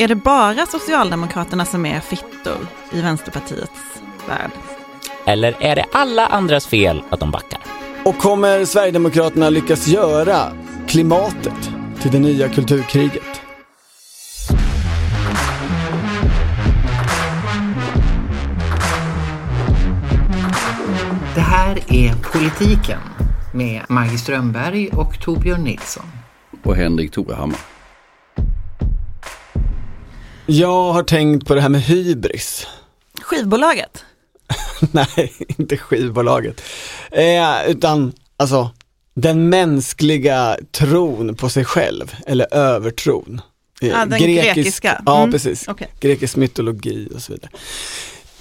Är det bara Socialdemokraterna som är fittor i Vänsterpartiets värld? Eller är det alla andras fel att de backar? Och kommer Sverigedemokraterna lyckas göra klimatet till det nya kulturkriget? Det här är Politiken med Maggie Strömberg och Torbjörn Nilsson. Och Henrik Torehammar. Jag har tänkt på det här med hybris. Skivbolaget? Nej, inte skivbolaget. Eh, utan alltså den mänskliga tron på sig själv, eller övertron. Eh, Ja, den grekiska. Ja, Mm, precis. okej. Grekisk mytologi och så vidare.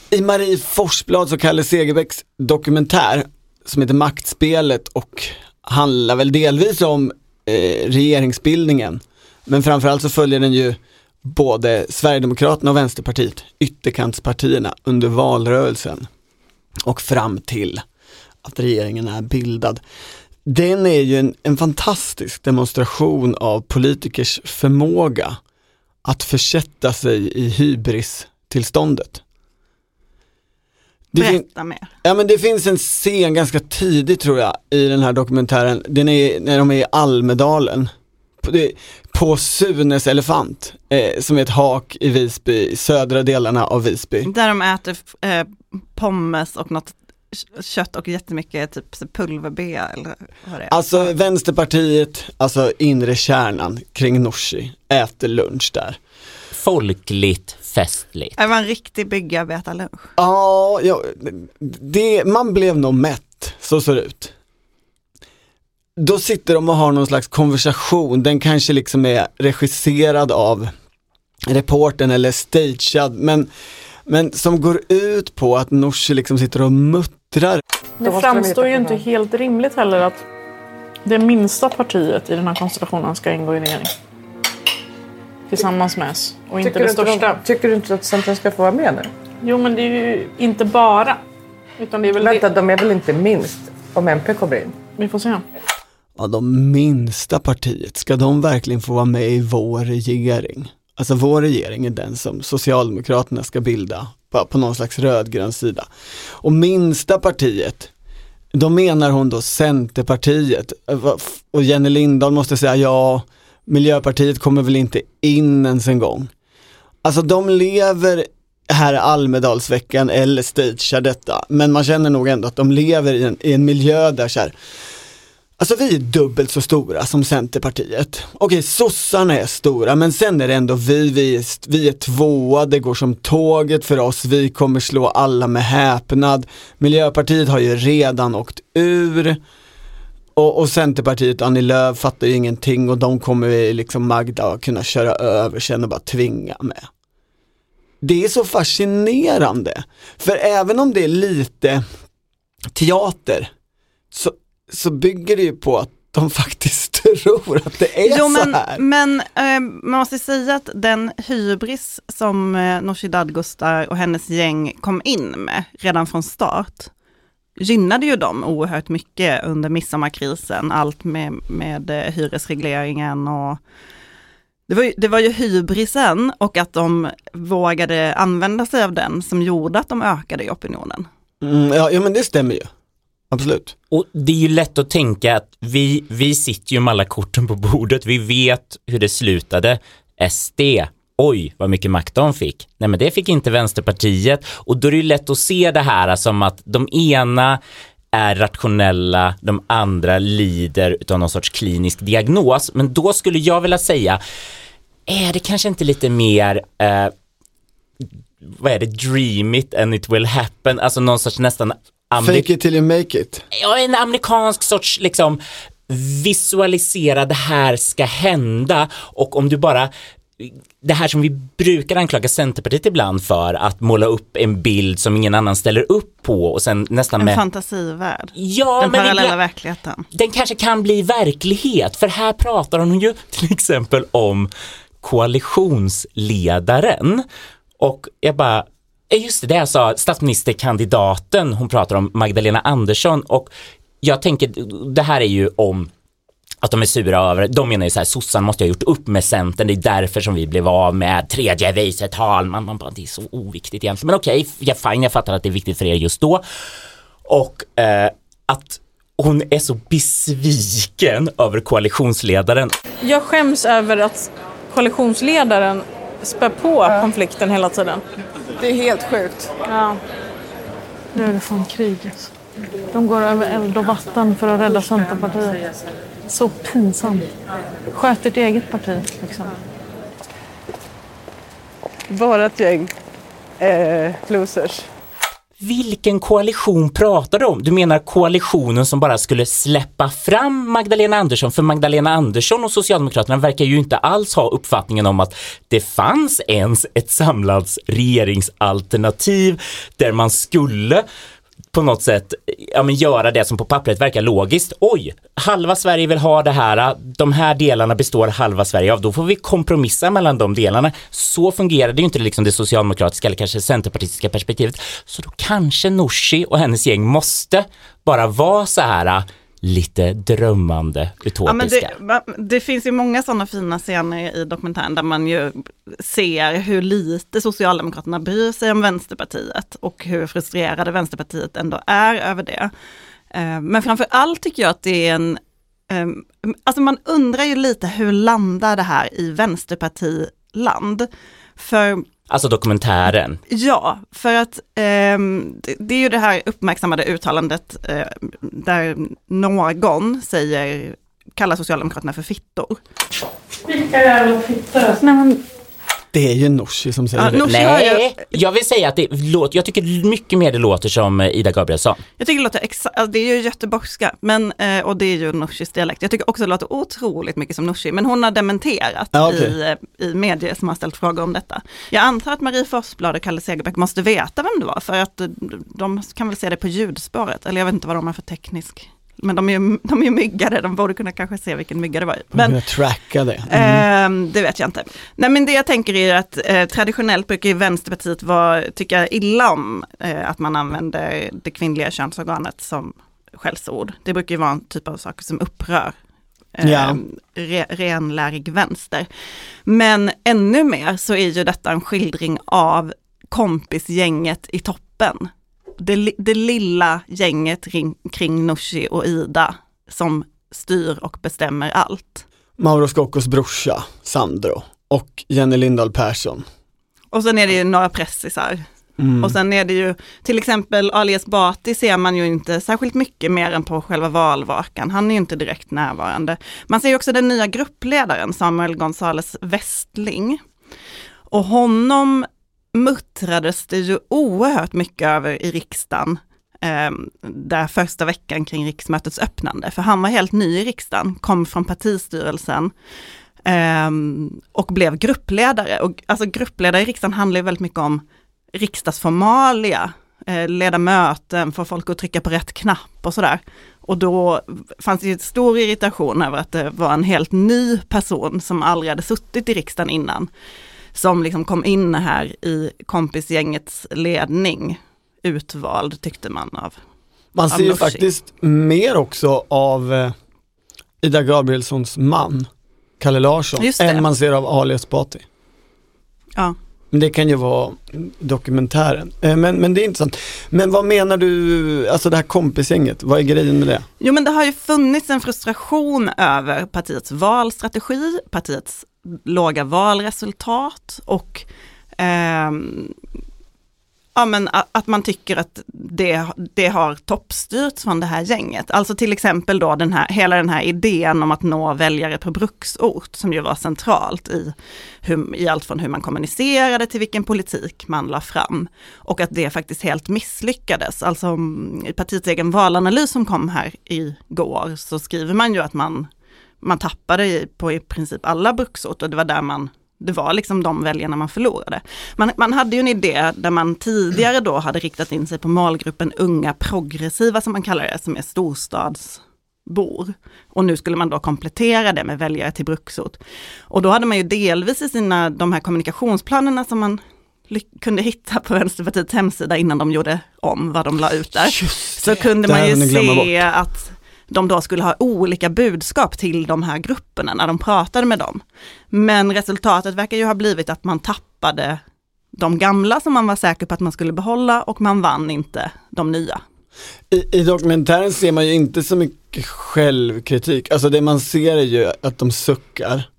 I Marie Forsblads och Kalle Segerbäcks dokumentär som heter Maktspelet och handlar väl delvis om eh, regeringsbildningen. Men framförallt så följer den ju både Sverigedemokraterna och Vänsterpartiet, ytterkantspartierna under valrörelsen och fram till att regeringen är bildad. Den är ju en, en fantastisk demonstration av politikers förmåga att försätta sig i hybris-tillståndet. Det Berätta mer. Ja men det finns en scen ganska tidigt tror jag i den här dokumentären, den är när de är i Almedalen. På, det, på Sunes elefant, eh, som är ett hak i Visby, i södra delarna av Visby. Där de äter eh, pommes och något kött och jättemycket typ så pulver-B eller vad det är. Alltså Vänsterpartiet, alltså inre kärnan kring Nooshi, äter lunch där. Folkligt, festligt. Det var en riktig byggarbetarlunch. Ja, ja det, man blev nog mätt, så ser det ut. Då sitter de och har någon slags konversation, den kanske liksom är regisserad av reporten eller stagead, men, men som går ut på att Nooshi liksom sitter och muttrar. Det framstår ju inte helt rimligt heller att det minsta partiet i den här konstellationen ska ingå i regering. Tillsammans med S och inte Tycker det du, inte största. de, tycker du inte att Centern ska få vara med nu? Jo men det är ju inte bara. Utan det är väl Vänta, det. de är väl inte minst om MP kommer in? Vi får se. Ja, de minsta partiet, ska de verkligen få vara med i vår regering? Alltså vår regering är den som Socialdemokraterna ska bilda på, på någon slags rödgrön sida. Och minsta partiet, då menar hon då Centerpartiet. Och Jenny Lindahl måste säga ja, Miljöpartiet kommer väl inte in ens en gång. Alltså de lever här i Almedalsveckan eller stagear detta, men man känner nog ändå att de lever i en, i en miljö där så här, Alltså vi är dubbelt så stora som Centerpartiet. Okej, sossarna är stora, men sen är det ändå vi, vi är, vi är tvåa, det går som tåget för oss, vi kommer slå alla med häpnad. Miljöpartiet har ju redan åkt ur. Och, och Centerpartiet, Annie Lööf fattar ju ingenting och de kommer ju liksom Magda kunna köra över sen och bara tvinga med. Det är så fascinerande, för även om det är lite teater så, så bygger det ju på att de faktiskt tror att det är Jo så men, här. men eh, man måste säga att den hybris som eh, Nooshi Dadgostar och hennes gäng kom in med redan från start gynnade ju dem oerhört mycket under midsommarkrisen, allt med, med eh, hyresregleringen och det var, ju, det var ju hybrisen och att de vågade använda sig av den som gjorde att de ökade i opinionen. Mm, ja, ja men det stämmer ju. Absolut. Och det är ju lätt att tänka att vi, vi sitter ju med alla korten på bordet, vi vet hur det slutade. SD, oj vad mycket makt de fick. Nej men det fick inte Vänsterpartiet och då är det ju lätt att se det här som att de ena är rationella, de andra lider av någon sorts klinisk diagnos. Men då skulle jag vilja säga, är det kanske inte lite mer eh, vad är det, dream it and it will happen, alltså någon sorts nästan Fake it till you make it. ja, en amerikansk sorts liksom visualisera det här ska hända och om du bara det här som vi brukar anklaga Centerpartiet ibland för att måla upp en bild som ingen annan ställer upp på och sen nästan En med fantasivärld. Ja, Den men parallella ibland, verkligheten. den kanske kan bli verklighet för här pratar hon ju till exempel om koalitionsledaren och jag bara Eh, just det, det jag sa, statsministerkandidaten, hon pratar om Magdalena Andersson och jag tänker, det här är ju om att de är sura över, de menar ju så här, sossarna måste ha gjort upp med Centern, det är därför som vi blev av med tredje vice talman. Man bara, det är så oviktigt egentligen. Men okej, ja, fine, jag fattar att det är viktigt för er just då. Och eh, att hon är så besviken över koalitionsledaren. Jag skäms över att koalitionsledaren spär på konflikten hela tiden. Det är helt sjukt. Ja. Nu är det fan kriget. De går över eld och vatten för att rädda Centerpartiet. Så pinsamt. Sköt ditt eget parti liksom. Vårat gäng eh, losers. Vilken koalition pratar du om? Du menar koalitionen som bara skulle släppa fram Magdalena Andersson? För Magdalena Andersson och Socialdemokraterna verkar ju inte alls ha uppfattningen om att det fanns ens ett samlat regeringsalternativ där man skulle på något sätt ja, men göra det som på pappret verkar logiskt. Oj, halva Sverige vill ha det här, de här delarna består halva Sverige av, då får vi kompromissa mellan de delarna. Så fungerar det ju inte liksom det socialdemokratiska eller kanske centerpartistiska perspektivet. Så då kanske Nooshi och hennes gäng måste bara vara så här lite drömmande, Ja, utopiska. det, va- det finns ju många sådana fina scener i dokumentären där man ju ser hur lite Socialdemokraterna bryr sig om Vänsterpartiet och hur frustrerade Vänsterpartiet ändå är över det. Eh, Men framför allt tycker jag att det är en, ehm, alltså man undrar ju lite hur landar det här i vänsterpartiland? För Alltså dokumentären. Ja, för att det, det är ju det här uppmärksammade uttalandet eh, där någon säger, kallar Socialdemokraterna för fittor. Vilka jävla fittor. Nej men Det är ju Nooshi som säger Ja, det. Nooshi har ju, Nej, jag vill säga att det låter, jag tycker mycket mer det låter som eh, Ida Gabrielsson. jag tycker det låter exakt, alltså det är ju göteborgska, men, eh, och det är ju Nooshis dialekt. Jag tycker också det låter otroligt mycket som Nooshi, men hon har dementerat Ja, okej. i, eh, i medier som har ställt frågor om detta. Jag antar att Marie Forsblad och Kalle Segerbäck måste veta vem det var, för att eh, de kan väl se det på ljudspåret, eller jag vet inte vad de har för teknisk, men de är ju, de är ju myggade, de borde kunna kanske se vilken mygga det var. Men, Men, jag tracka det. Ehm, det vet jag inte. Nej men det jag tänker är att eh, traditionellt brukar ju Vänsterpartiet tycka illa om eh, att man använder det kvinnliga könsorganet som skällsord. Det brukar ju vara en typ av saker som upprör eh, Ja. re, renlärig vänster. Men ännu mer så är ju detta en skildring av kompisgänget i toppen. Det, det lilla gänget kring, kring Nooshi och Ida som styr och bestämmer allt. Mauro Scoccos brorsa, Sandro, och Jenny Lindahl Persson. Och sen är det ju några pressisar. Mm. Och sen är det ju till exempel Ali Esbati ser man ju inte särskilt mycket mer än på själva valvakan. Han är ju inte direkt närvarande. Man ser ju också den nya gruppledaren Samuel Gonzales Westling. Och honom muttrades det ju oerhört mycket över i riksdagen eh, där första veckan kring riksmötets öppnande. För han var helt ny i riksdagen, kom från partistyrelsen eh, och blev gruppledare. Och alltså gruppledare i riksdagen handlar ju väldigt mycket om riksdagsformalia, eh, leda möten, få folk att trycka på rätt knapp och sådär. Och då fanns det ju stor irritation över att det var en helt ny person som aldrig hade suttit i riksdagen innan. Som liksom kom in här i kompisgängets ledning, utvald tyckte man av. Man ser ju faktiskt mer också av eh, Ida Gabrielssons man, Kalle Larsson, än man ser av Ali Esbati. Ja. Men det kan ju vara dokumentären. Eh, Men, men det är intressant. Men vad menar du, alltså det här kompisgänget, vad är grejen med det? Jo men det har ju funnits en frustration över partiets valstrategi, partiets låga valresultat och eh, ja, men att man tycker att det, det har toppstyrts från det här gänget. Alltså till exempel då den här, hela den här idén om att nå väljare på bruksort som ju var centralt i, hur, i allt från hur man kommunicerade till vilken politik man la fram. Och att det faktiskt helt misslyckades. Alltså mm, i partiets egen valanalys som kom här igår så skriver man ju att man, man tappade på i princip alla bruksort och det var där man det var liksom de väljarna man förlorade. Man, man hade ju en idé där man tidigare då hade riktat in sig på målgruppen unga progressiva som man kallar det, som är storstadsbor. Och nu skulle man då komplettera det med väljare till bruksort. Och då hade man ju delvis i sina, de här kommunikationsplanerna som man kunde hitta på Vänsterpartiets hemsida innan de gjorde om vad de la ut där. Just Så kunde man ju se att de då skulle ha olika budskap till de här grupperna när de pratade med dem. Men resultatet verkar ju ha blivit att man tappade de gamla som man var säker på att man skulle behålla och man vann inte de nya. I, I dokumentären ser man ju inte så mycket självkritik, alltså det man ser är ju att de suckar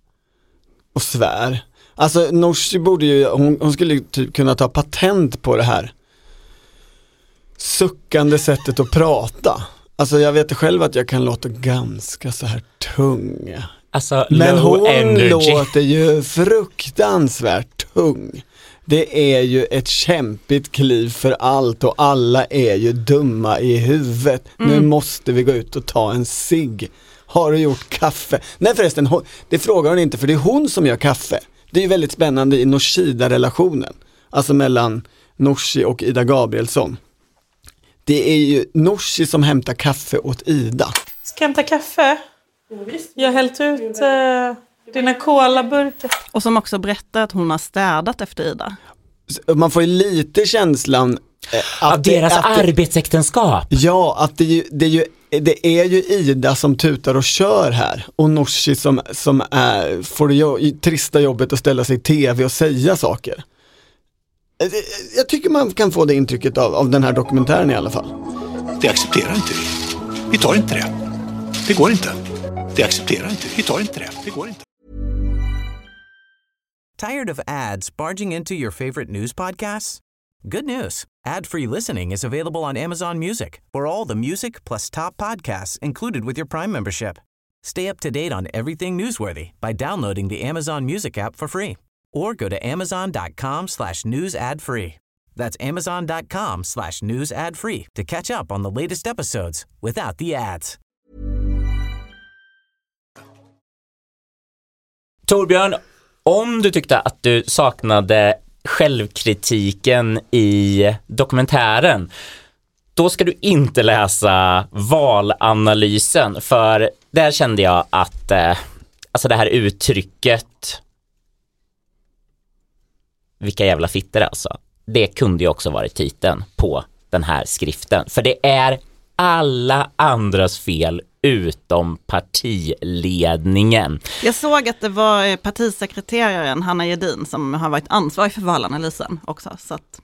och svär. Alltså Nooshi borde ju, hon, hon skulle ju typ kunna ta patent på det här suckande sättet att prata. Alltså jag vet själv att jag kan låta ganska så här tung. Alltså, Men low hon energy. låter ju fruktansvärt tung. Det är ju ett kämpigt kliv för allt och alla är ju dumma i huvudet. Nu måste vi gå ut och ta en cigg. Har du gjort kaffe? Nej förresten, hon- det frågar hon inte för det är hon som gör kaffe. Det är ju väldigt spännande i Nooshida-relationen. Alltså mellan Nooshi och Ida Gabrielsson. Det är ju Nooshi som hämtar kaffe åt Ida. Ska jag hämta kaffe? Jag har hällt ut eh, dina colaburkar. Och som också berättar att hon har städat efter Ida. Man får ju lite känslan eh, Av det- deras att det- arbetsäktenskap. Ja, att det, är ju, det, är ju, det är ju Ida som tutar och kör här och Nooshi som, som är, får det jo, trista jobbet att ställa sig i tv och säga saker. Eh, det- Jag tycker man kan få det intrycket av, av den här dokumentären i alla fall. Det accepterar inte vi. Vi tar inte det. Det går inte. Det accepterar inte vi. Vi tar inte det. Det går inte. Tired of ads barging into your favorite news podcasts? Good news. Ad-free listening is available on Amazon Music for all the music plus top podcasts included with your Prime membership. Stay up to date on everything newsworthy by downloading the Amazon Music app for free or go to amazon.com slash news ad free. That's amazon.com slash news ad free to catch up on the latest episodes without the ads. Torbjörn, om du tyckte att du saknade självkritiken i dokumentären, då ska du inte läsa valanalysen, för där kände jag att eh, alltså det här uttrycket vilka jävla fitter alltså. Det kunde ju också varit titeln på den här skriften, för det är alla andras fel utom partiledningen. Jag såg att det var eh, partisekreteraren Hanna Gedin som har varit ansvarig för valanalysen också. Så att,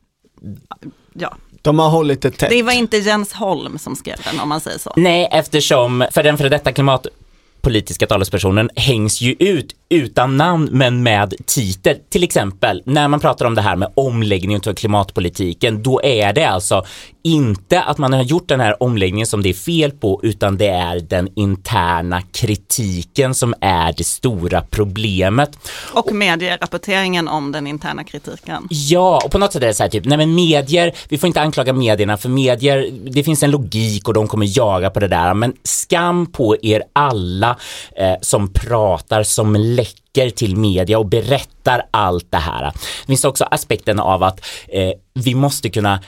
ja. De har hållit det tätt. Det var inte Jens Holm som skrev den om man säger så. Nej, eftersom för den före detta klimatpolitiska talespersonen hängs ju ut utan namn men med titel. Till exempel när man pratar om det här med omläggning av klimatpolitiken, då är det alltså inte att man har gjort den här omläggningen som det är fel på, utan det är den interna kritiken som är det stora problemet. Och medierapporteringen om den interna kritiken. Ja, och på något sätt är det så här typ, nej men medier, vi får inte anklaga medierna för medier, det finns en logik och de kommer jaga på det där, men skam på er alla eh, som pratar, som läcker till media och berättar allt det här. Det finns också aspekten av att eh, vi måste kunna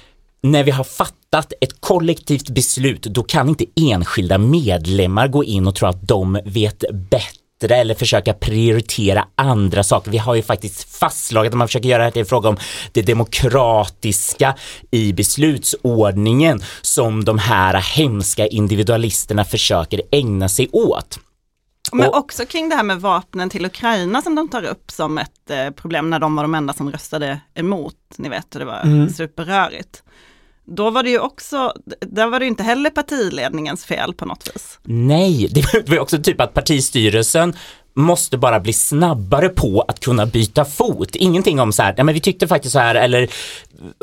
när vi har fattat ett kollektivt beslut, då kan inte enskilda medlemmar gå in och tro att de vet bättre eller försöka prioritera andra saker. Vi har ju faktiskt fastslagit att man försöker göra det till en fråga om det demokratiska i beslutsordningen som de här hemska individualisterna försöker ägna sig åt. Men Och- också kring det här med vapnen till Ukraina som de tar upp som ett eh, problem när de var de enda som röstade emot. Ni vet, det var superrörigt. Då var det ju också, där var det ju inte heller partiledningens fel på något vis. Nej, det var ju också typ att partistyrelsen måste bara bli snabbare på att kunna byta fot. Ingenting om så här, nej men vi tyckte faktiskt så här, eller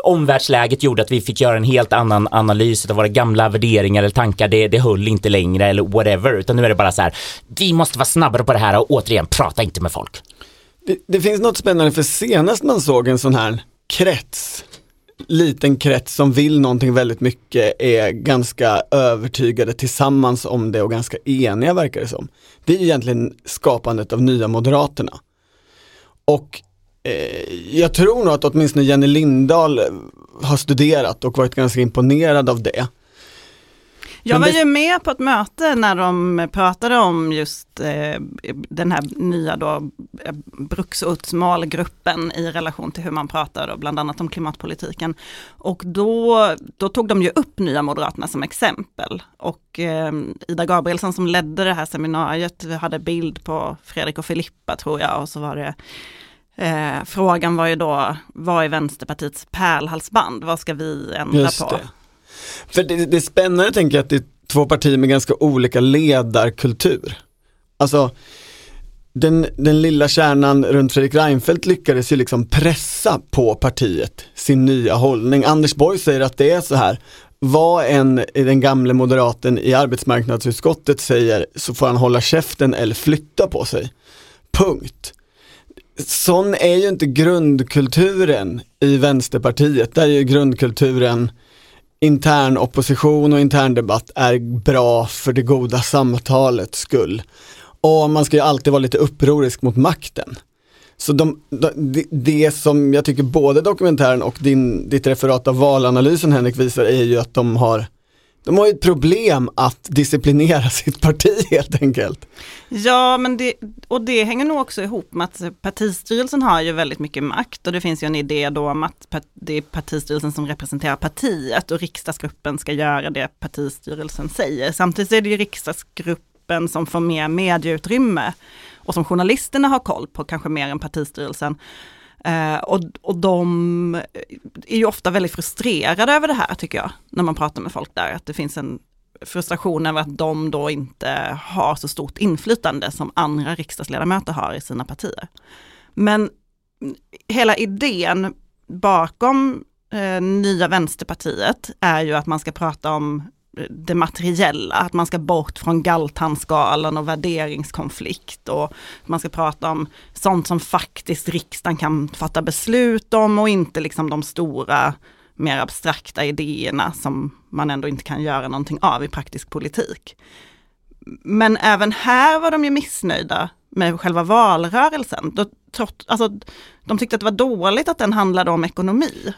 omvärldsläget gjorde att vi fick göra en helt annan analys av våra gamla värderingar eller tankar, det, det höll inte längre eller whatever, utan nu är det bara så här, vi måste vara snabbare på det här och återigen, prata inte med folk. Det, det finns något spännande för senast man såg en sån här krets, liten krets som vill någonting väldigt mycket är ganska övertygade tillsammans om det och ganska eniga verkar det som. Det är egentligen skapandet av nya Moderaterna. Och eh, jag tror nog att åtminstone Jenny Lindahl har studerat och varit ganska imponerad av det. Jag var ju med på ett möte när de pratade om just eh, den här nya då eh, bruksortsmålgruppen i relation till hur man pratar då, bland annat om klimatpolitiken. Och då, då tog de ju upp Nya Moderaterna som exempel. Och eh, Ida Gabrielsson som ledde det här seminariet hade bild på Fredrik och Filippa tror jag och så var det eh, Frågan var ju då, vad är Vänsterpartiets pärlhalsband? Vad ska vi ändra Just på? det. För det, det är spännande tänker jag att det är två partier med ganska olika ledarkultur. Alltså den, den lilla kärnan runt Fredrik Reinfeldt lyckades ju liksom pressa på partiet sin nya hållning. Anders Borg säger att det är så här, vad en den gamle moderaten i arbetsmarknadsutskottet säger så får han hålla käften eller flytta på sig. Punkt. Sån är ju inte grundkulturen i Vänsterpartiet. Där är ju grundkulturen intern opposition och intern debatt är bra för det goda samtalets skull. Och man ska ju alltid vara lite upprorisk mot makten. Så de, de, det, som jag tycker både dokumentären och din, ditt referat av valanalysen Henrik visar är ju att de har de har ju ett problem att disciplinera sitt parti helt enkelt. Ja, men det, och det hänger nog också ihop med att partistyrelsen har ju väldigt mycket makt och det finns ju en idé då om att det är partistyrelsen som representerar partiet och riksdagsgruppen ska göra det partistyrelsen säger. Samtidigt är det ju riksdagsgruppen som får mer medieutrymme och som journalisterna har koll på, kanske mer än partistyrelsen. Eh, och, och de är ju ofta väldigt frustrerade över det här tycker jag, när man pratar med folk där, att det finns en frustration över att de då inte har så stort inflytande som andra riksdagsledamöter har i sina partier. Men hela idén bakom eh, Nya Vänsterpartiet är ju att man ska prata om det materiella, att man ska bort från Galtanskalan och värderingskonflikt och man ska prata om sånt som faktiskt riksdagen kan fatta beslut om och inte liksom de stora mer abstrakta idéerna som man ändå inte kan göra någonting av i praktisk politik. Men även här var de ju missnöjda med själva valrörelsen. Då, trott, alltså, de tyckte att det var dåligt att den handlade om ekonomi.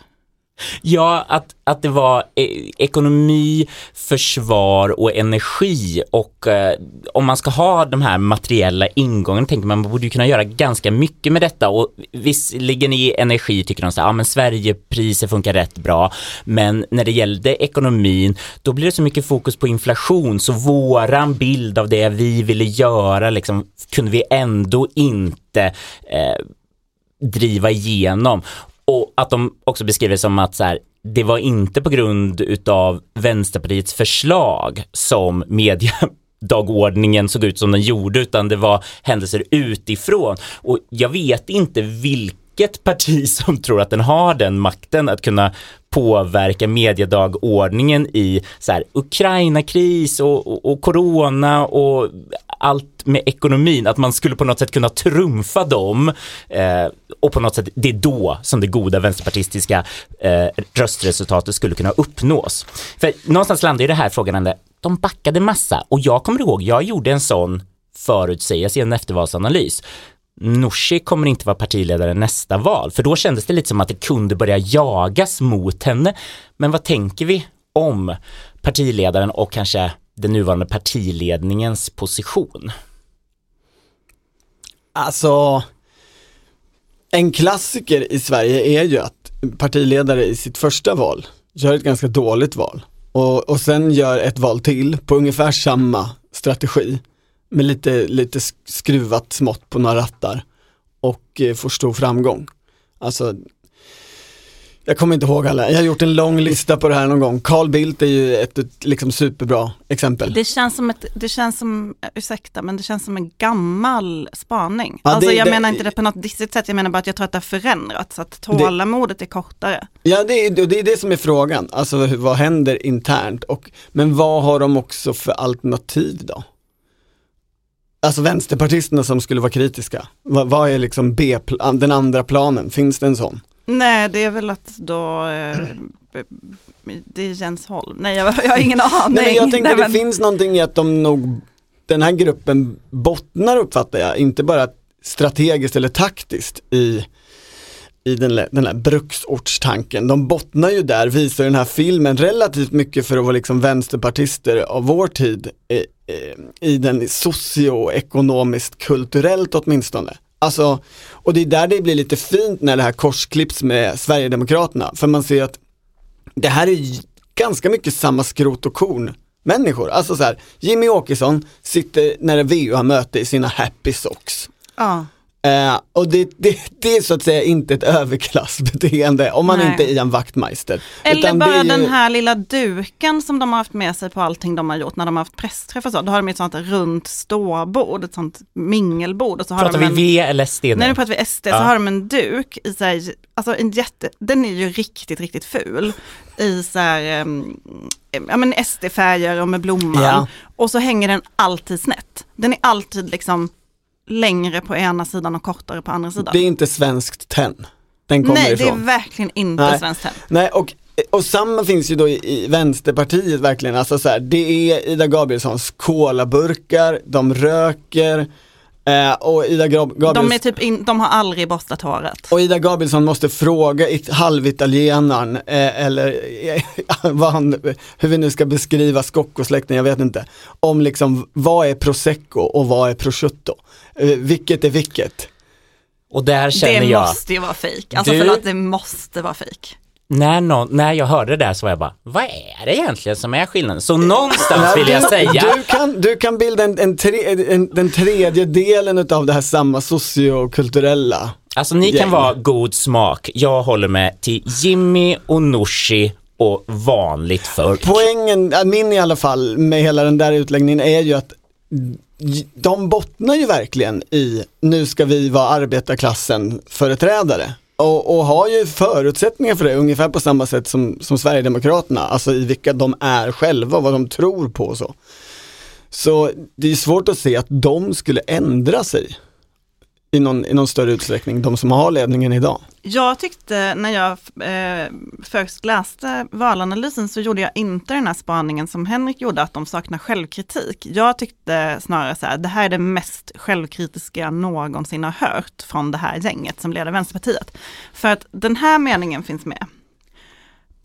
Ja, att, att det var e, ekonomi, försvar och energi och eh, om man ska ha de här materiella ingången tänker man man borde ju kunna göra ganska mycket med detta och visserligen i energi tycker de så här, ja men Sverigepriser funkar rätt bra men när det gällde ekonomin då blir det så mycket fokus på inflation så våran bild av det vi ville göra liksom kunde vi ändå inte eh, driva igenom. Och att de också beskriver som att så här, det var inte på grund utav Vänsterpartiets förslag som mediedagordningen såg ut som den gjorde utan det var händelser utifrån. Och jag vet inte vilket parti som tror att den har den makten att kunna påverka mediedagordningen i så här, Ukraina-kris och, och, och corona och allt med ekonomin, att man skulle på något sätt kunna trumfa dem eh, och på något sätt, det är då som det goda vänsterpartistiska eh, röstresultatet skulle kunna uppnås. För någonstans landar ju det här frågan ändå, de backade massa och jag kommer ihåg, jag gjorde en sån förutsägelse i en eftervalsanalys. Nooshi kommer inte vara partiledare nästa val, för då kändes det lite som att det kunde börja jagas mot henne. Men vad tänker vi om partiledaren och kanske den nuvarande partiledningens position? Alltså, en klassiker i Sverige är ju att partiledare i sitt första val gör ett ganska dåligt val och, och sen gör ett val till på ungefär samma strategi med lite, lite skruvat smått på några rattar och eh, får stor framgång. Alltså, jag kommer inte ihåg alla, jag har gjort en lång lista på det här någon gång. Carl Bildt är ju ett, ett liksom superbra exempel. Det känns som ett, det känns som, ursäkta, men det känns som en gammal spaning. Ja, alltså det- jag det- menar inte det på något dissigt sätt, jag menar bara att jag tror att det har förändrats, att tålamodet är kortare. Ja det är, det är det som är frågan, alltså vad händer internt och, men vad har de också för alternativ då? Alltså vänsterpartisterna som skulle vara kritiska, vad, vad är liksom B, den andra planen, finns det en sån? Nej, det är väl att då, eh, det är Jens Holm. Nej, jag, jag har ingen aning. Nej men jag tänker Nej, det men- finns någonting i att de nog, den här gruppen bottnar uppfattar jag, inte bara strategiskt eller taktiskt i i den, den här bruksortstanken. De bottnar ju där, visar den här filmen relativt mycket för att vara liksom vänsterpartister av vår tid i, i, i den socioekonomiskt kulturellt åtminstone. Alltså, och det är där det blir lite fint när det här korsklipps med Sverigedemokraterna, för man ser att det här är ganska mycket samma skrot och korn människor. Alltså så här, Jimmy Åkesson sitter när VU har möte i sina happy socks. Ja. Eh, och det, det, det är så att säga inte ett överklassbeteende om man Nej. inte är Ian Wachtmeister. Eller bara ju- den här lilla duken som de har haft med sig på allting de har gjort när de har haft pressträffar och så. Då har de ett sånt runt ståbord, ett sånt mingelbord. Och så har Pratar de vi en, V eller SD nu? Nej nu pratar vi SD, Ja. så har de en duk i sig, alltså en jätte, den är ju riktigt, riktigt ful. I så här, um, ja men SD-färger och med blomman. Ja. Och så hänger den alltid snett. Den är alltid liksom längre på ena sidan och kortare på andra sidan. Det är inte svenskt tenn. Den kommer Nej, det är ifrån. verkligen inte Nej. svenskt tenn. Nej, och, och samma finns ju då i, i Vänsterpartiet verkligen, alltså så här, det är Ida Gabrielssons kolaburkar, de röker eh, och Ida Gab- De, är typ in, de har aldrig borstat håret. Och Ida Gabrielsson måste fråga it- halvitalienaren eh, eller eh, vad han, hur vi nu ska beskriva Scocco-släkten, jag vet inte. Om liksom vad är prosecco och vad är prosciutto? Eh, vilket är vilket? Och där känner Det jag, måste ju vara fejk. Alltså Du- förlåt, det måste vara fejk. När, någon, när jag hörde det där så var jag bara, vad är det egentligen som är skillnaden? Så någonstans vill jag säga, Du kan, du kan bilda en, en, tre, en, den tredje delen av det här samma sociokulturella. alltså ni gäng. kan vara god smak, jag håller med till Jimmy och Nooshi och vanligt folk. Poängen, min i alla fall, med hela den där utläggningen är ju att de bottnar ju verkligen i, nu ska vi vara arbetarklassen företrädare. Och, och har ju förutsättningar för det ungefär på samma sätt som, som Sverigedemokraterna, alltså i vilka de är själva och vad de tror på och så. Så det är svårt att se att de skulle ändra sig i någon, i någon större utsträckning, de som har ledningen idag. Jag tyckte när jag eh, först läste valanalysen så gjorde jag inte den här spaningen som Henrik gjorde, att de saknar självkritik. Jag tyckte snarare så här, det här är det mest självkritiska jag någonsin har hört från det här gänget som leder Vänsterpartiet. För att den här meningen finns med.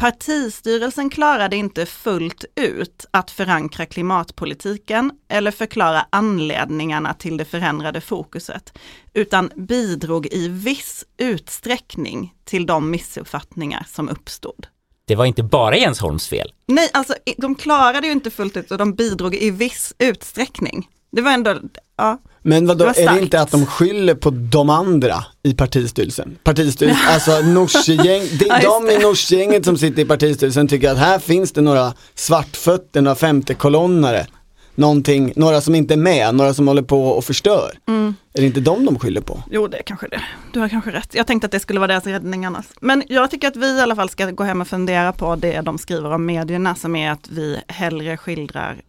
Partistyrelsen klarade inte fullt ut att förankra klimatpolitiken eller förklara anledningarna till det förändrade fokuset, utan bidrog i viss utsträckning till de missuppfattningar som uppstod. Det var inte bara Jens Holms fel. Nej, alltså de klarade ju inte fullt ut och de bidrog i viss utsträckning. Det var ändå, ja. Men vadå, Det är det inte att de skyller på de andra i partistyrelsen? Partistyrelsen, alltså Nooshi-gäng, det Ja, är just de i Nooshi-gänget som sitter i partistyrelsen tycker att här finns det några svartfötter, några femtekolonnare, någonting, några som inte är med, några som håller på och förstör. Mm. Är det inte de de skyller på? Jo, det är kanske det. Du har kanske rätt. Jag tänkte att det skulle vara deras räddning annars. Men jag tycker att vi i alla fall ska gå hem och fundera på det de skriver om medierna, som är att vi hellre skildrar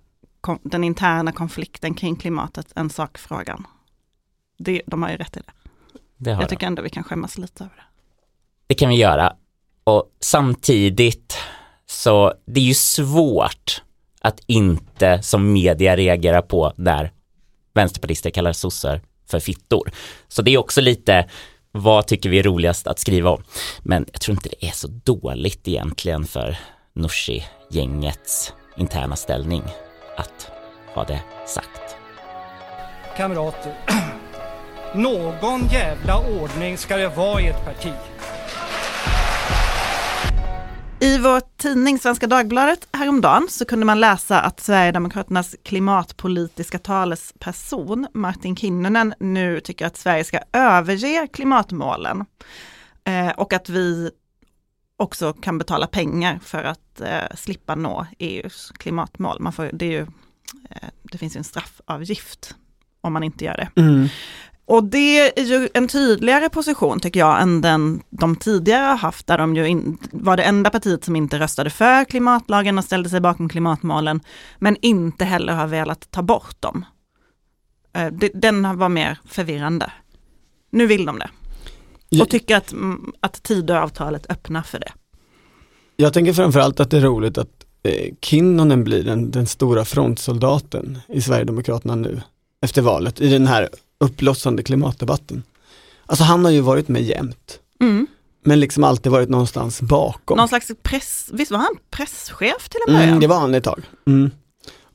den interna konflikten kring klimatet än sakfrågan. Det, de har ju rätt i det. Det, Jag de. tycker ändå vi kan skämmas lite över det. det kan vi göra. Och samtidigt så det är ju svårt att inte som media reagera på när vänsterpartister kallar sossar för fittor. Så det är också lite vad tycker vi är roligast att skriva om. Men jag tror inte det är så dåligt egentligen för Nooshi-gängets interna ställning att ha det sagt. Kamrater, någon jävla ordning ska det vara i ett parti. I vår tidning Svenska Dagbladet häromdagen så kunde man läsa att Sverigedemokraternas klimatpolitiska talesperson Martin Kinnunen nu tycker att Sverige ska överge klimatmålen. Eh, och att vi också kan betala pengar för att eh, slippa nå EUs klimatmål. Man får, det, ju, eh, det finns ju en straffavgift om man inte gör det. Och det är ju en tydligare position tycker jag än den de tidigare har haft, där de ju in, var det enda partiet som inte röstade för klimatlagen och ställde sig bakom klimatmålen, men inte heller har velat ta bort dem. Eh, det- Den var mer förvirrande. Nu vill de det. Och tycker att, mm, att Tidöavtalet öppnar för det. Jag tänker framförallt att det är roligt att eh, Kinnunen blir den, den stora frontsoldaten i Sverigedemokraterna nu efter valet i den här uppblossande klimatdebatten. Alltså han har ju varit med jämt. Mm. men liksom alltid varit någonstans bakom. Någon slags press, visst var han presschef till en början? Mm, det var han ett tag. Mm.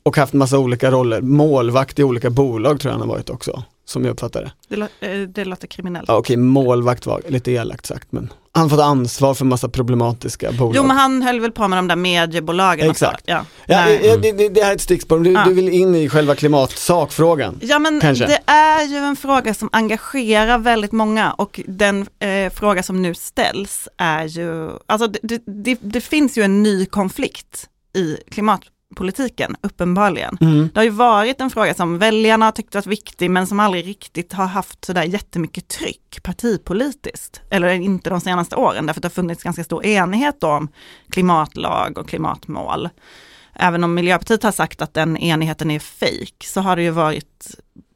Och haft massa olika roller, målvakt i olika bolag tror jag han har varit också, som jag uppfattar det. Det, lå- eh, det låter kriminellt. Ja, okej, målvakt var lite elakt sagt, men han fått ansvar för massa problematiska bolag. Jo men han höll väl på med de där mediebolagen. Exakt. Ja. Ja, ja, det, det, det här är ett stickspår, du, Ja. du vill in i själva klimatsakfrågan. Ja men Kanske. det är ju en fråga som engagerar väldigt många och den eh, fråga som nu ställs är ju, alltså det, det, finns ju en ny konflikt i klimatpolitiken, uppenbarligen. Mm. Det har ju varit en fråga som väljarna har tyckt varit viktig men som aldrig riktigt har haft sådär jättemycket tryck partipolitiskt. Eller inte de senaste åren därför att det har funnits ganska stor enighet om klimatlag och klimatmål. Även om Miljöpartiet har sagt att den enigheten är fejk så har det ju varit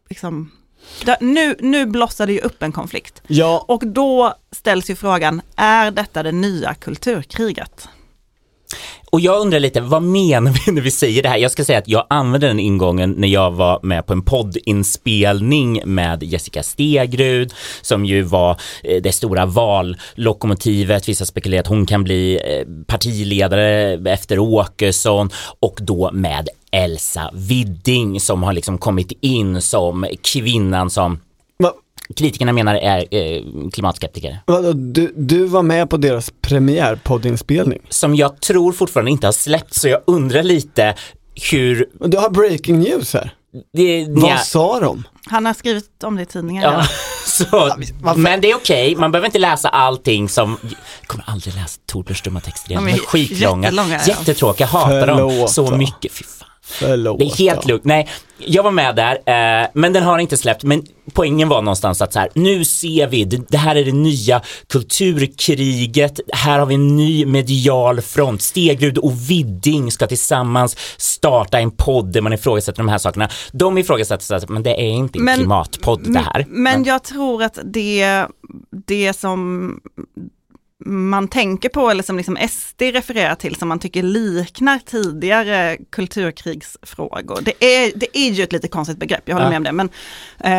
liksom nu, nu blossar det ju upp en konflikt. Ja, Och då ställs ju frågan, är detta det nya kulturkriget? Och jag undrar lite, vad menar vi när vi säger det här? Jag ska säga att jag använde den ingången när jag var med på en poddinspelning med Jessica Stegrud, som ju var eh, det stora vallokomotivet. Vissa spekulerar att hon kan bli eh, partiledare efter Åkesson och då med Elsa Widding som har liksom kommit in som kvinnan som kritikerna menar är eh, klimatskeptiker. du, du var med på deras premiärpoddinspelning. Som jag tror fortfarande inte har släppt så jag undrar lite hur Du har breaking news här. det, Vad nja, sa de? Han har skrivit om det i tidningen. Ja, så, men det är okej, man behöver inte läsa allting som, jag kommer aldrig läsa Torbjörns dumma texter igen, De är skitlånga, jättelånga, ja. jättetråkiga, jag hatar dem så mycket, fy fan. Förlåt. Det är helt lugnt. Nej, jag var med där, eh, men den har inte släppt. Men poängen var någonstans att så här, nu ser vi, det, det här är det nya kulturkriget. Här har vi en ny medial front. Stegrud och Widding ska tillsammans starta en podd där man ifrågasätter de här sakerna. De ifrågasätter, så att, men det är inte en Men- klimatpodd det här. Men jag tror att det, det som man tänker på eller som liksom SD refererar till som man tycker liknar tidigare kulturkrigsfrågor. Det är, det är ju ett lite konstigt begrepp, jag håller Ja. med om det, men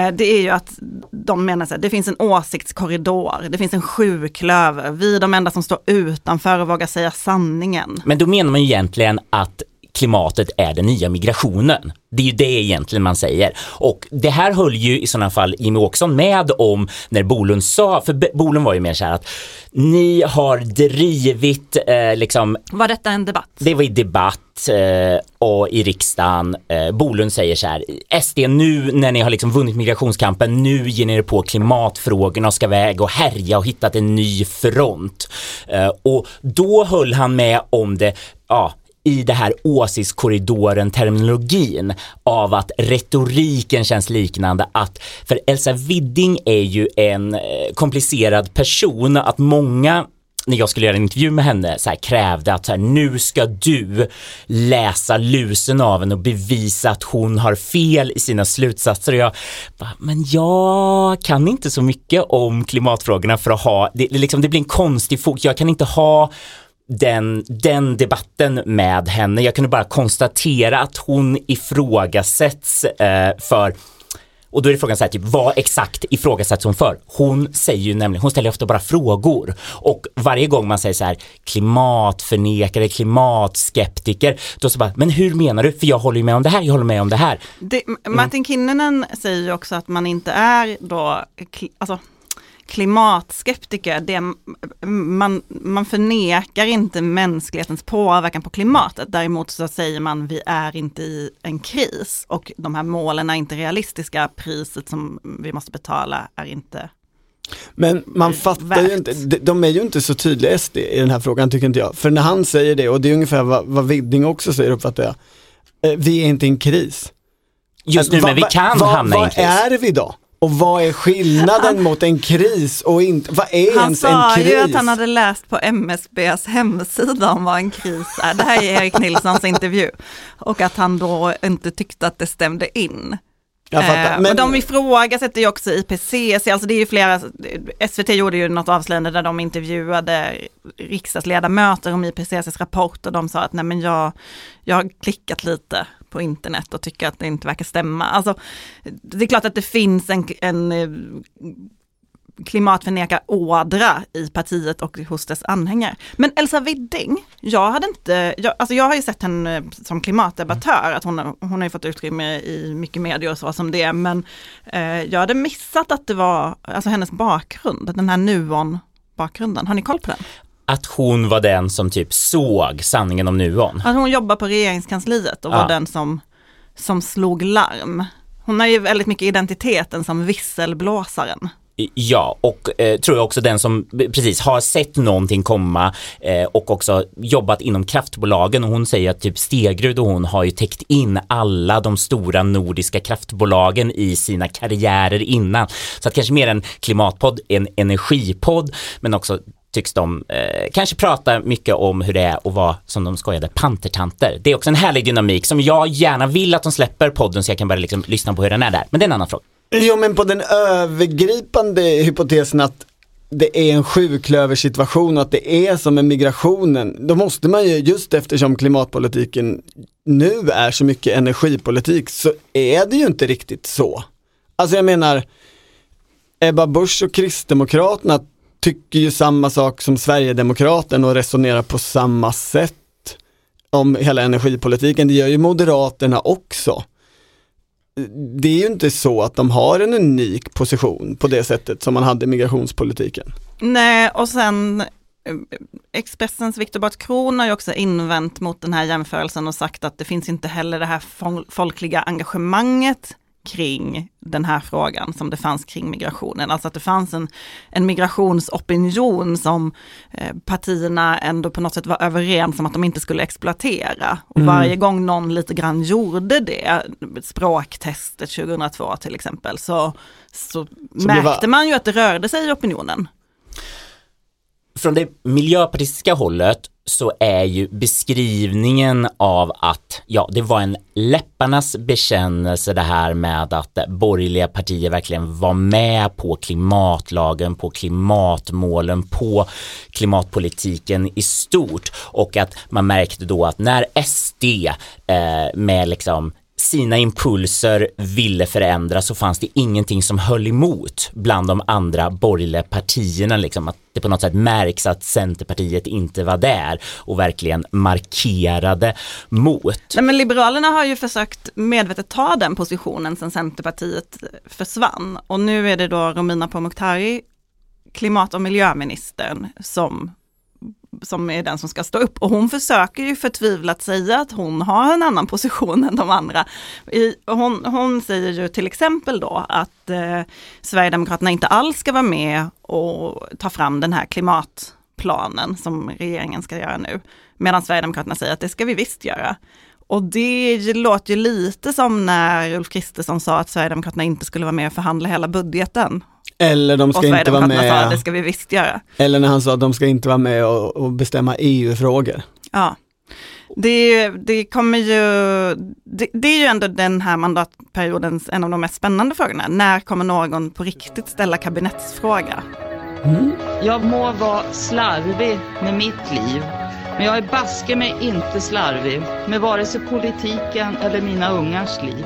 eh, det är ju att de menar så här, det finns en åsiktskorridor, det finns en sjuklöver, vi är de enda som står utanför och vågar säga sanningen. Men då menar man ju egentligen att klimatet är den nya migrationen. Det är ju det egentligen man säger. Och det här höll ju i sådana fall Jimmy Åkesson med om när Bolund sa, för Bolund var ju mer så här att ni har drivit eh, liksom Var detta en debatt? det var i debatt eh, och i riksdagen. Eh, Bolund säger så här, SD nu när ni har liksom vunnit migrationskampen, nu ger ni er på klimatfrågorna och ska väga och härja och hittat en ny front. Eh, och då höll han med om det, ja, i det här åsiktskorridoren terminologin av att retoriken känns liknande att för Elsa Widding är ju en eh, komplicerad person att många när jag skulle göra en intervju med henne så här, krävde att så här, nu ska du läsa lusen av henne och bevisa att hon har fel i sina slutsatser. Och jag bara, men jag kan inte så mycket om klimatfrågorna för att ha, det, det, liksom, det blir en konstig fokus, jag kan inte ha den, den debatten med henne. Jag kunde bara konstatera att hon ifrågasätts eh, för och då är det frågan så här, typ, vad exakt ifrågasätts hon för? Hon säger ju nämligen, hon ställer ofta bara frågor. Och varje gång man säger så här, klimatförnekare, klimatskeptiker, då så bara, men hur menar du? För jag håller ju med om det här, jag håller med om det här. Det, Martin Kinnunen säger ju också att man inte är då, alltså klimatskeptiker, det, man, man förnekar inte mänsklighetens påverkan på klimatet. Däremot så säger man vi är inte i en kris och de här målen är inte realistiska. Priset som vi måste betala är inte Men man fattar värt. ju inte, de, är ju inte så tydliga SD i den här frågan tycker inte jag. För när han säger det, och det är ungefär vad, vad Widding också säger uppfattar jag, eh, vi är inte i en kris. Just nu, Vad- men vi kan vad, hamna i en Vad kris. är vi då? Och vad är skillnaden mot en kris och inte, vad är Han ens en sa kris? ju att han hade läst på MSBs hemsida om vad en kris är. Det här är Erik Nilssons intervju. Och att han då inte tyckte att det stämde in. Eh, men- och de ifrågasätter ju också IPCC, alltså det är ju flera, SVT gjorde ju något avslöjande där de intervjuade riksdagsledamöter om IPCCs rapport och de sa att nej men jag, jag har klickat lite på internet och tycker att det inte verkar stämma. Alltså, det är klart att det finns en, en eh, klimatförnekar ådra i partiet och hos dess anhängare. Men Elsa Widding, jag hade inte, jag, alltså jag har ju sett henne som klimatdebattör, att hon, hon har ju fått utrymme i mycket medier och så som det men eh, jag hade missat att det var, alltså hennes bakgrund, den här Nuon bakgrunden. Har ni koll på den? Att hon var den som typ såg sanningen om Nuon. Att hon jobbar på regeringskansliet och var Ja. den som, som slog larm. Hon har ju väldigt mycket identiteten som visselblåsaren. Ja, och eh, tror jag också den som precis har sett någonting komma eh, och också jobbat inom kraftbolagen och hon säger att typ Stegrud och hon har ju täckt in alla de stora nordiska kraftbolagen i sina karriärer innan. Så att kanske mer en klimatpodd, en energipodd, men också tycks de eh, kanske prata mycket om hur det är att vara, som de skojade, pantertanter. Det är också en härlig dynamik som jag gärna vill att de släpper podden så jag kan börja liksom lyssna på hur den är där. Men det är en annan fråga. Jo men på den övergripande hypotesen att det är en sjuklöversituation och att det är som med migrationen, då måste man ju, just eftersom klimatpolitiken nu är så mycket energipolitik, så är det ju inte riktigt så. Alltså jag menar, Ebba Busch och Kristdemokraterna tycker ju samma sak som Sverigedemokraterna och resonerar på samma sätt om hela energipolitiken. Det gör ju Moderaterna också det är ju inte så att de har en unik position på det sättet som man hade i migrationspolitiken. Nej, och sen eh, Expressens Viktor Bart Kron har ju också invänt mot den här jämförelsen och sagt att det finns inte heller det här folkliga engagemanget kring den här frågan som det fanns kring migrationen. Alltså att det fanns en, en migrationsopinion som eh, partierna ändå på något sätt var överens om att de inte skulle exploatera. Och Mm. varje gång någon lite grann gjorde det, språktestet 2002 till exempel, så, så, det märkte var- man ju att det rörde sig i opinionen. från det miljöpartistiska hållet så är ju beskrivningen av att, ja, det var en läpparnas bekännelse det här med att borgerliga partier verkligen var med på klimatlagen, på klimatmålen, på klimatpolitiken i stort. Och att man märkte då att när SD eh, med liksom sina impulser ville förändra så fanns det ingenting som höll emot bland de andra borgerliga partierna. Liksom, att det på något sätt märks att Centerpartiet inte var där och verkligen markerade mot. Nej, men Liberalerna har ju försökt medvetet ta den positionen sedan Centerpartiet försvann. Och nu är det då Romina Pourmokhtari, klimat och miljöministern, som, som är den som ska stå upp. Och hon försöker ju förtvivlat säga att hon har en annan position än de andra. I, hon, hon säger ju till exempel då att eh, Sverigedemokraterna inte alls ska vara med och ta fram den här klimatplanen som regeringen ska göra nu. Medan Sverigedemokraterna säger att det ska vi visst göra. Och det låter ju lite som när Ulf Kristersson sa att Sverigedemokraterna inte skulle vara med och förhandla hela budgeten. Eller de Och ska inte vara Sverigedemokraterna sa att det med, ska vi visst göra. eller när han sa att de ska inte vara med och, och bestämma EU-frågor. Ja. Det, det kommer ju, det, det är ju ändå den här mandatperiodens en av de mest spännande frågorna. När kommer någon på riktigt ställa kabinettsfråga? Jag må vara slarvig med mitt liv, men jag är baske mig inte slarvig med vare sig politiken eller mina ungars liv.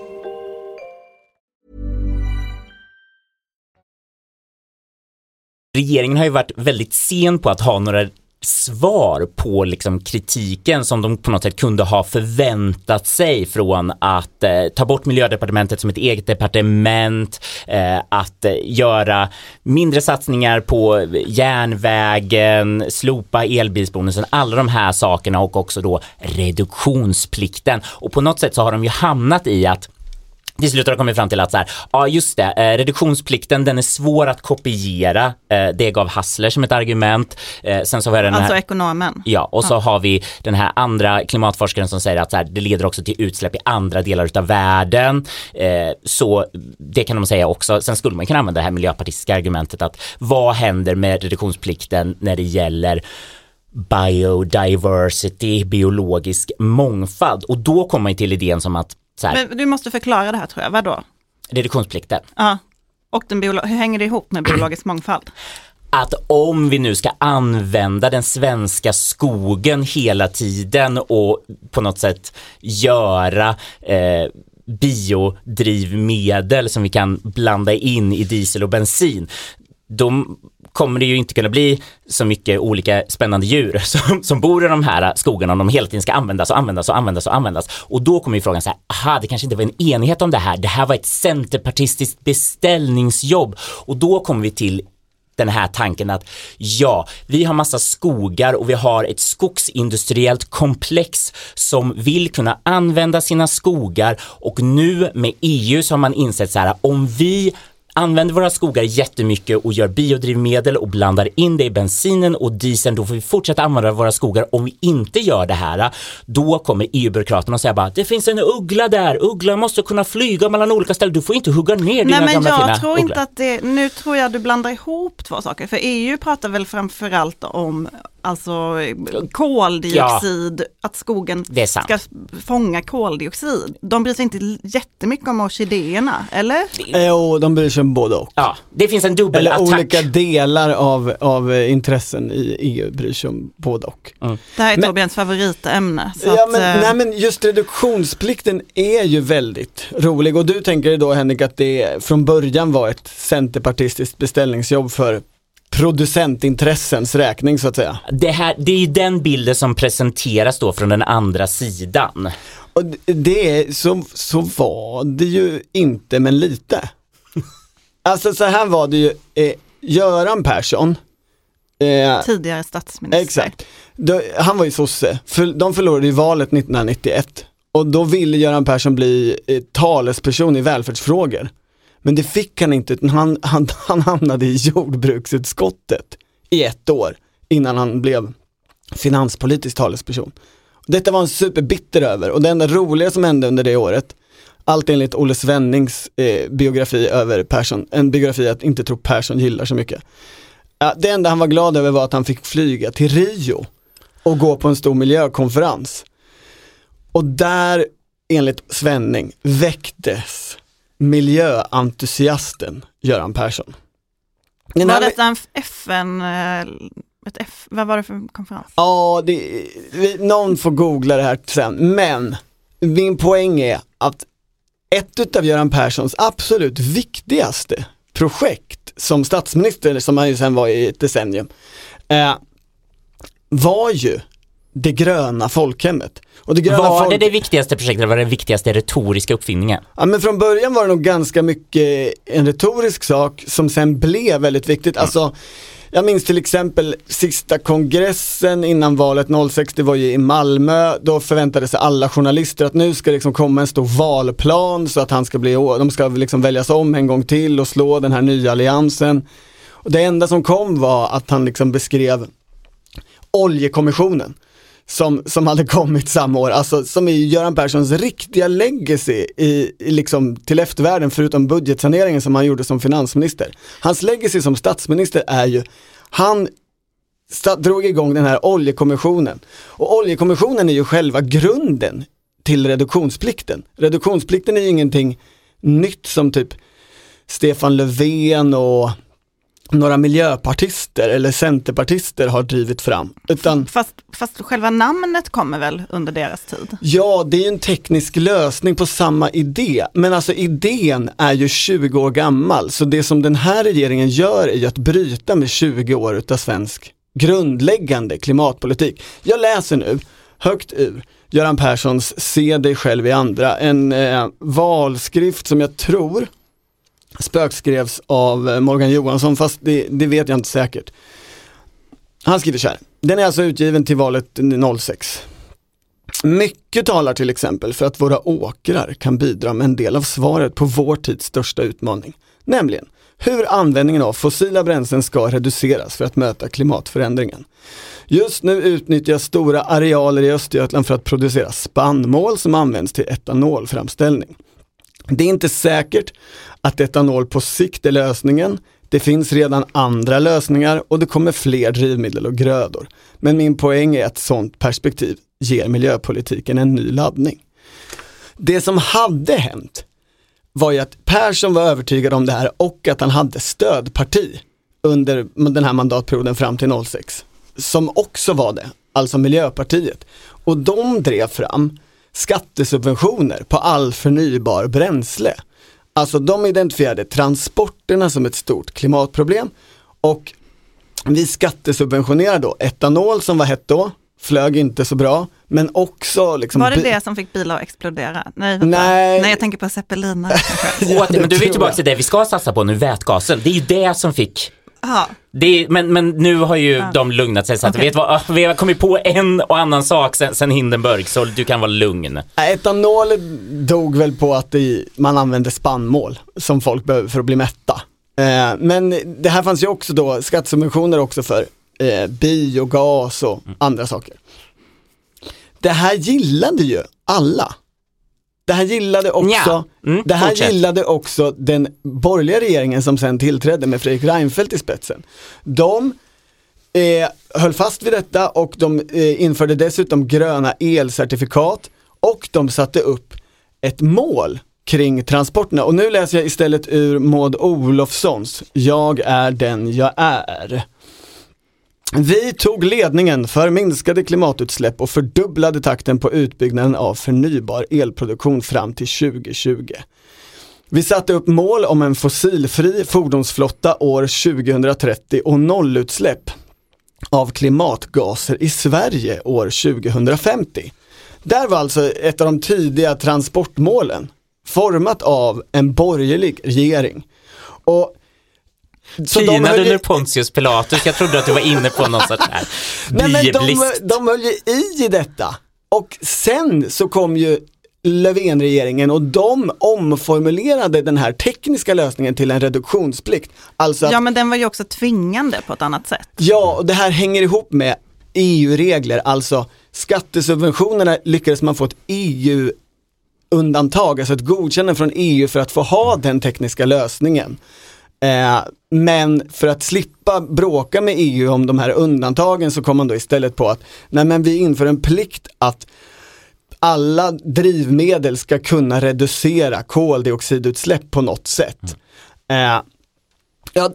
Regeringen har ju varit väldigt sen på att ha några svar på liksom kritiken som de på något sätt kunde ha förväntat sig från att eh, ta bort miljödepartementet som ett eget departement, eh, att eh, göra mindre satsningar på järnvägen, slopa elbilsbonusen, alla de här sakerna och också då reduktionsplikten. Och på något sätt så har de ju hamnat i att till slut har de kommit fram till att så här, ja just det, eh, reduktionsplikten den är svår att kopiera. Eh, det gav Hassler som ett argument. Eh, sen så har vi den här, Alltså ekonomen. Ja, och så har vi den här andra klimatforskaren som säger att så här, det leder också till utsläpp i andra delar utav världen. Eh, så det kan de säga också. Sen skulle man kunna använda det här miljöpartistiska argumentet att vad händer med reduktionsplikten när det gäller biodiversity, biologisk mångfald och då kommer man till idén som att Men du måste förklara det här tror jag, vadå? reduktionsplikten. Ja. Och den hur hänger det ihop med biologisk mångfald? att om vi nu ska använda den svenska skogen hela tiden och på något sätt göra eh, biodrivmedel som vi kan blanda in i diesel och bensin, då kommer det ju inte kunna bli så mycket olika spännande djur som, som bor i de här skogarna om de hela tiden ska användas och användas och användas och användas. Och då kommer ju frågan så här, aha, det kanske inte var en enighet om det här, det här var ett centerpartistiskt beställningsjobb. Och då kommer vi till den här tanken att ja, vi har massa skogar och vi har ett skogsindustriellt komplex som vill kunna använda sina skogar och nu med EU så har man insett så här om vi använder våra skogar jättemycket och gör biodrivmedel och blandar in det i bensinen och dieseln, då får vi fortsätta använda våra skogar. Om vi inte gör det här, då kommer EU-byråkraterna och säga bara det finns en uggla där, ugglan måste kunna flyga mellan olika ställen, du får inte hugga ner dina Nej men gamla fina jag tror ugglor. inte att det, nu tror jag du blandar ihop två saker. För EU pratar väl framförallt om alltså koldioxid, att skogen ska fånga koldioxid. De bryr sig inte jättemycket om orkidéerna, eller? Jo, de bryr sig om både och. Ja, det finns en Eller dubbelattack. olika delar av, av eh, intressen i EU bryr sig om både och. Det här är Men- Torbjörns favoritämne. Så Ja, att, men, eh, nej, men just reduktionsplikten är ju väldigt rolig och du tänker då Henrik att det från början var ett centerpartistiskt beställningsjobb för producentintressens räkning så att säga. Det, här, det är ju den bilden som presenteras då från den andra sidan. Och det är, så, så var det ju inte men lite. Alltså så här var det ju, eh, Göran Persson, eh, tidigare statsminister. Exakt. Då, han var ju sosse, för, de förlorade ju valet 1991 och då ville Göran Persson bli eh, talesperson i välfärdsfrågor. Men det fick han inte, utan han, han, han hamnade i jordbruksutskottet i ett år innan han blev finanspolitisk talesperson. Detta var han superbitter över och det enda roliga som hände under det året, allt enligt Olle Svennings eh, biografi över Persson, en biografi att inte tro Persson gillar så mycket. Ja, det enda han var glad över var att han fick flyga till Rio och gå på en stor miljökonferens. Och där, enligt Svenning, väcktes miljöentusiasten Göran Persson. Den Var detta en FN, eh, ett F, vad var det för konferens? Ja, det, någon får googla det här sen, men min poäng är att ett av Göran Perssons absolut viktigaste projekt som statsminister, som han ju sen var i ett decennium, eh, var ju det gröna folkhemmet. Och det gröna Var folk- det det viktigaste projektet, eller var det den viktigaste retoriska uppfinningen? Ja men från början var det nog ganska mycket en retorisk sak som sen blev väldigt viktigt. Alltså, jag minns till exempel sista kongressen innan valet 06, det var ju i Malmö, då förväntade sig alla journalister att nu ska det liksom komma en stor valplan så att han ska bli, de ska liksom väljas om en gång till och slå den här nya alliansen. Och det enda som kom var att han liksom beskrev oljekommissionen som, som hade kommit samma år, alltså som är Göran Perssons riktiga legacy i, i liksom till eftervärlden förutom budgetsaneringen som han gjorde som finansminister. Hans legacy som statsminister är ju, han sta- drog igång den här oljekommissionen. Och oljekommissionen är ju själva grunden till reduktionsplikten. Reduktionsplikten är ju ingenting nytt som typ Stefan Löfven och några miljöpartister eller centerpartister har drivit fram. Utan Fast, fast själva namnet kommer väl under deras tid? Ja, det är ju en teknisk lösning på samma idé. Men alltså idén är ju 20 år gammal. Så det som den här regeringen gör är ju att bryta med 20 år utav svensk grundläggande klimatpolitik. Jag läser nu högt ur Göran Perssons Se dig själv i andra, en eh, valskrift som jag tror spökskrevs av eh, Morgan Johansson, fast det, det vet jag inte säkert. Han skriver så här, den är alltså utgiven till valet 06. Mycket talar till exempel för att våra åkrar kan bidra med en del av svaret på vår tids största utmaning, nämligen hur användningen av fossila bränslen ska reduceras för att möta klimatförändringen. Just nu utnyttjas stora arealer i Östergötland för att producera spannmål som används till etanolframställning. Det är inte säkert att etanol på sikt är lösningen. Det finns redan andra lösningar och det kommer fler drivmedel och grödor. Men min poäng är att sådant perspektiv ger miljöpolitiken en ny laddning. Det som hade hänt var ju att Persson var övertygad om det här och att han hade stödparti under den här mandatperioden fram till 06 som också var det, alltså Miljöpartiet. Och de drev fram skattesubventioner på all förnybar bränsle. Alltså de identifierade transporterna som ett stort klimatproblem och vi skattesubventionerade då etanol som var hett då, flög inte så bra, men också liksom... Var det det som fick bilar att explodera? Nej, Nej. Nej jag tänker på zeppelinare. ja, men du är tillbaka till det vi ska satsa på nu, vätgasen. Det är ju det som fick Det, men, men nu har ju Ja. de lugnat sig så att Okej. vet vad, vi har kommit på en och annan sak sen, sen Hindenburg så du kan vara lugn. Etanol dog väl på att det, man använde spannmål som folk behöver för att bli mätta. Eh, men det här fanns ju också då skattesubventioner också för eh, biogas och andra saker. Det här gillade ju alla. Det här gillade också. Mm, det här fortsätt. gillade också den borgerliga regeringen som sen tillträdde med Fredrik Reinfeldt i spetsen. De eh, höll fast vid detta och de eh, införde dessutom gröna elcertifikat och de satte upp ett mål kring transporterna. Och nu läser jag istället ur Maud Olofssons Jag är den jag är. Vi tog ledningen för minskade klimatutsläpp och fördubblade takten på utbyggnaden av förnybar elproduktion fram till 2020. Vi satte upp mål om en fossilfri fordonsflotta år 2030 och nollutsläpp av klimatgaser i Sverige år 2050. Där var alltså ett av de tidiga transportmålen format av en borgerlig regering. Och så de Pinad höll ju- under Pontius Pilatus, jag trodde att du var inne på någon sorts här Nej men de, de höll ju i i detta. Och sen så kom ju Löfvenregeringen och de omformulerade den här tekniska lösningen till en reduktionsplikt. Alltså att, Ja men den var ju också tvingande på ett annat sätt. ja, och det här hänger ihop med EU-regler, alltså skattesubventionerna lyckades man få ett EU-undantag, alltså ett godkännande från EU för att få ha den tekniska lösningen. Eh, men för att slippa bråka med EU om de här undantagen så kom man då istället på att nej men vi inför en plikt att alla drivmedel ska kunna reducera koldioxidutsläpp på något sätt. Eh, ja,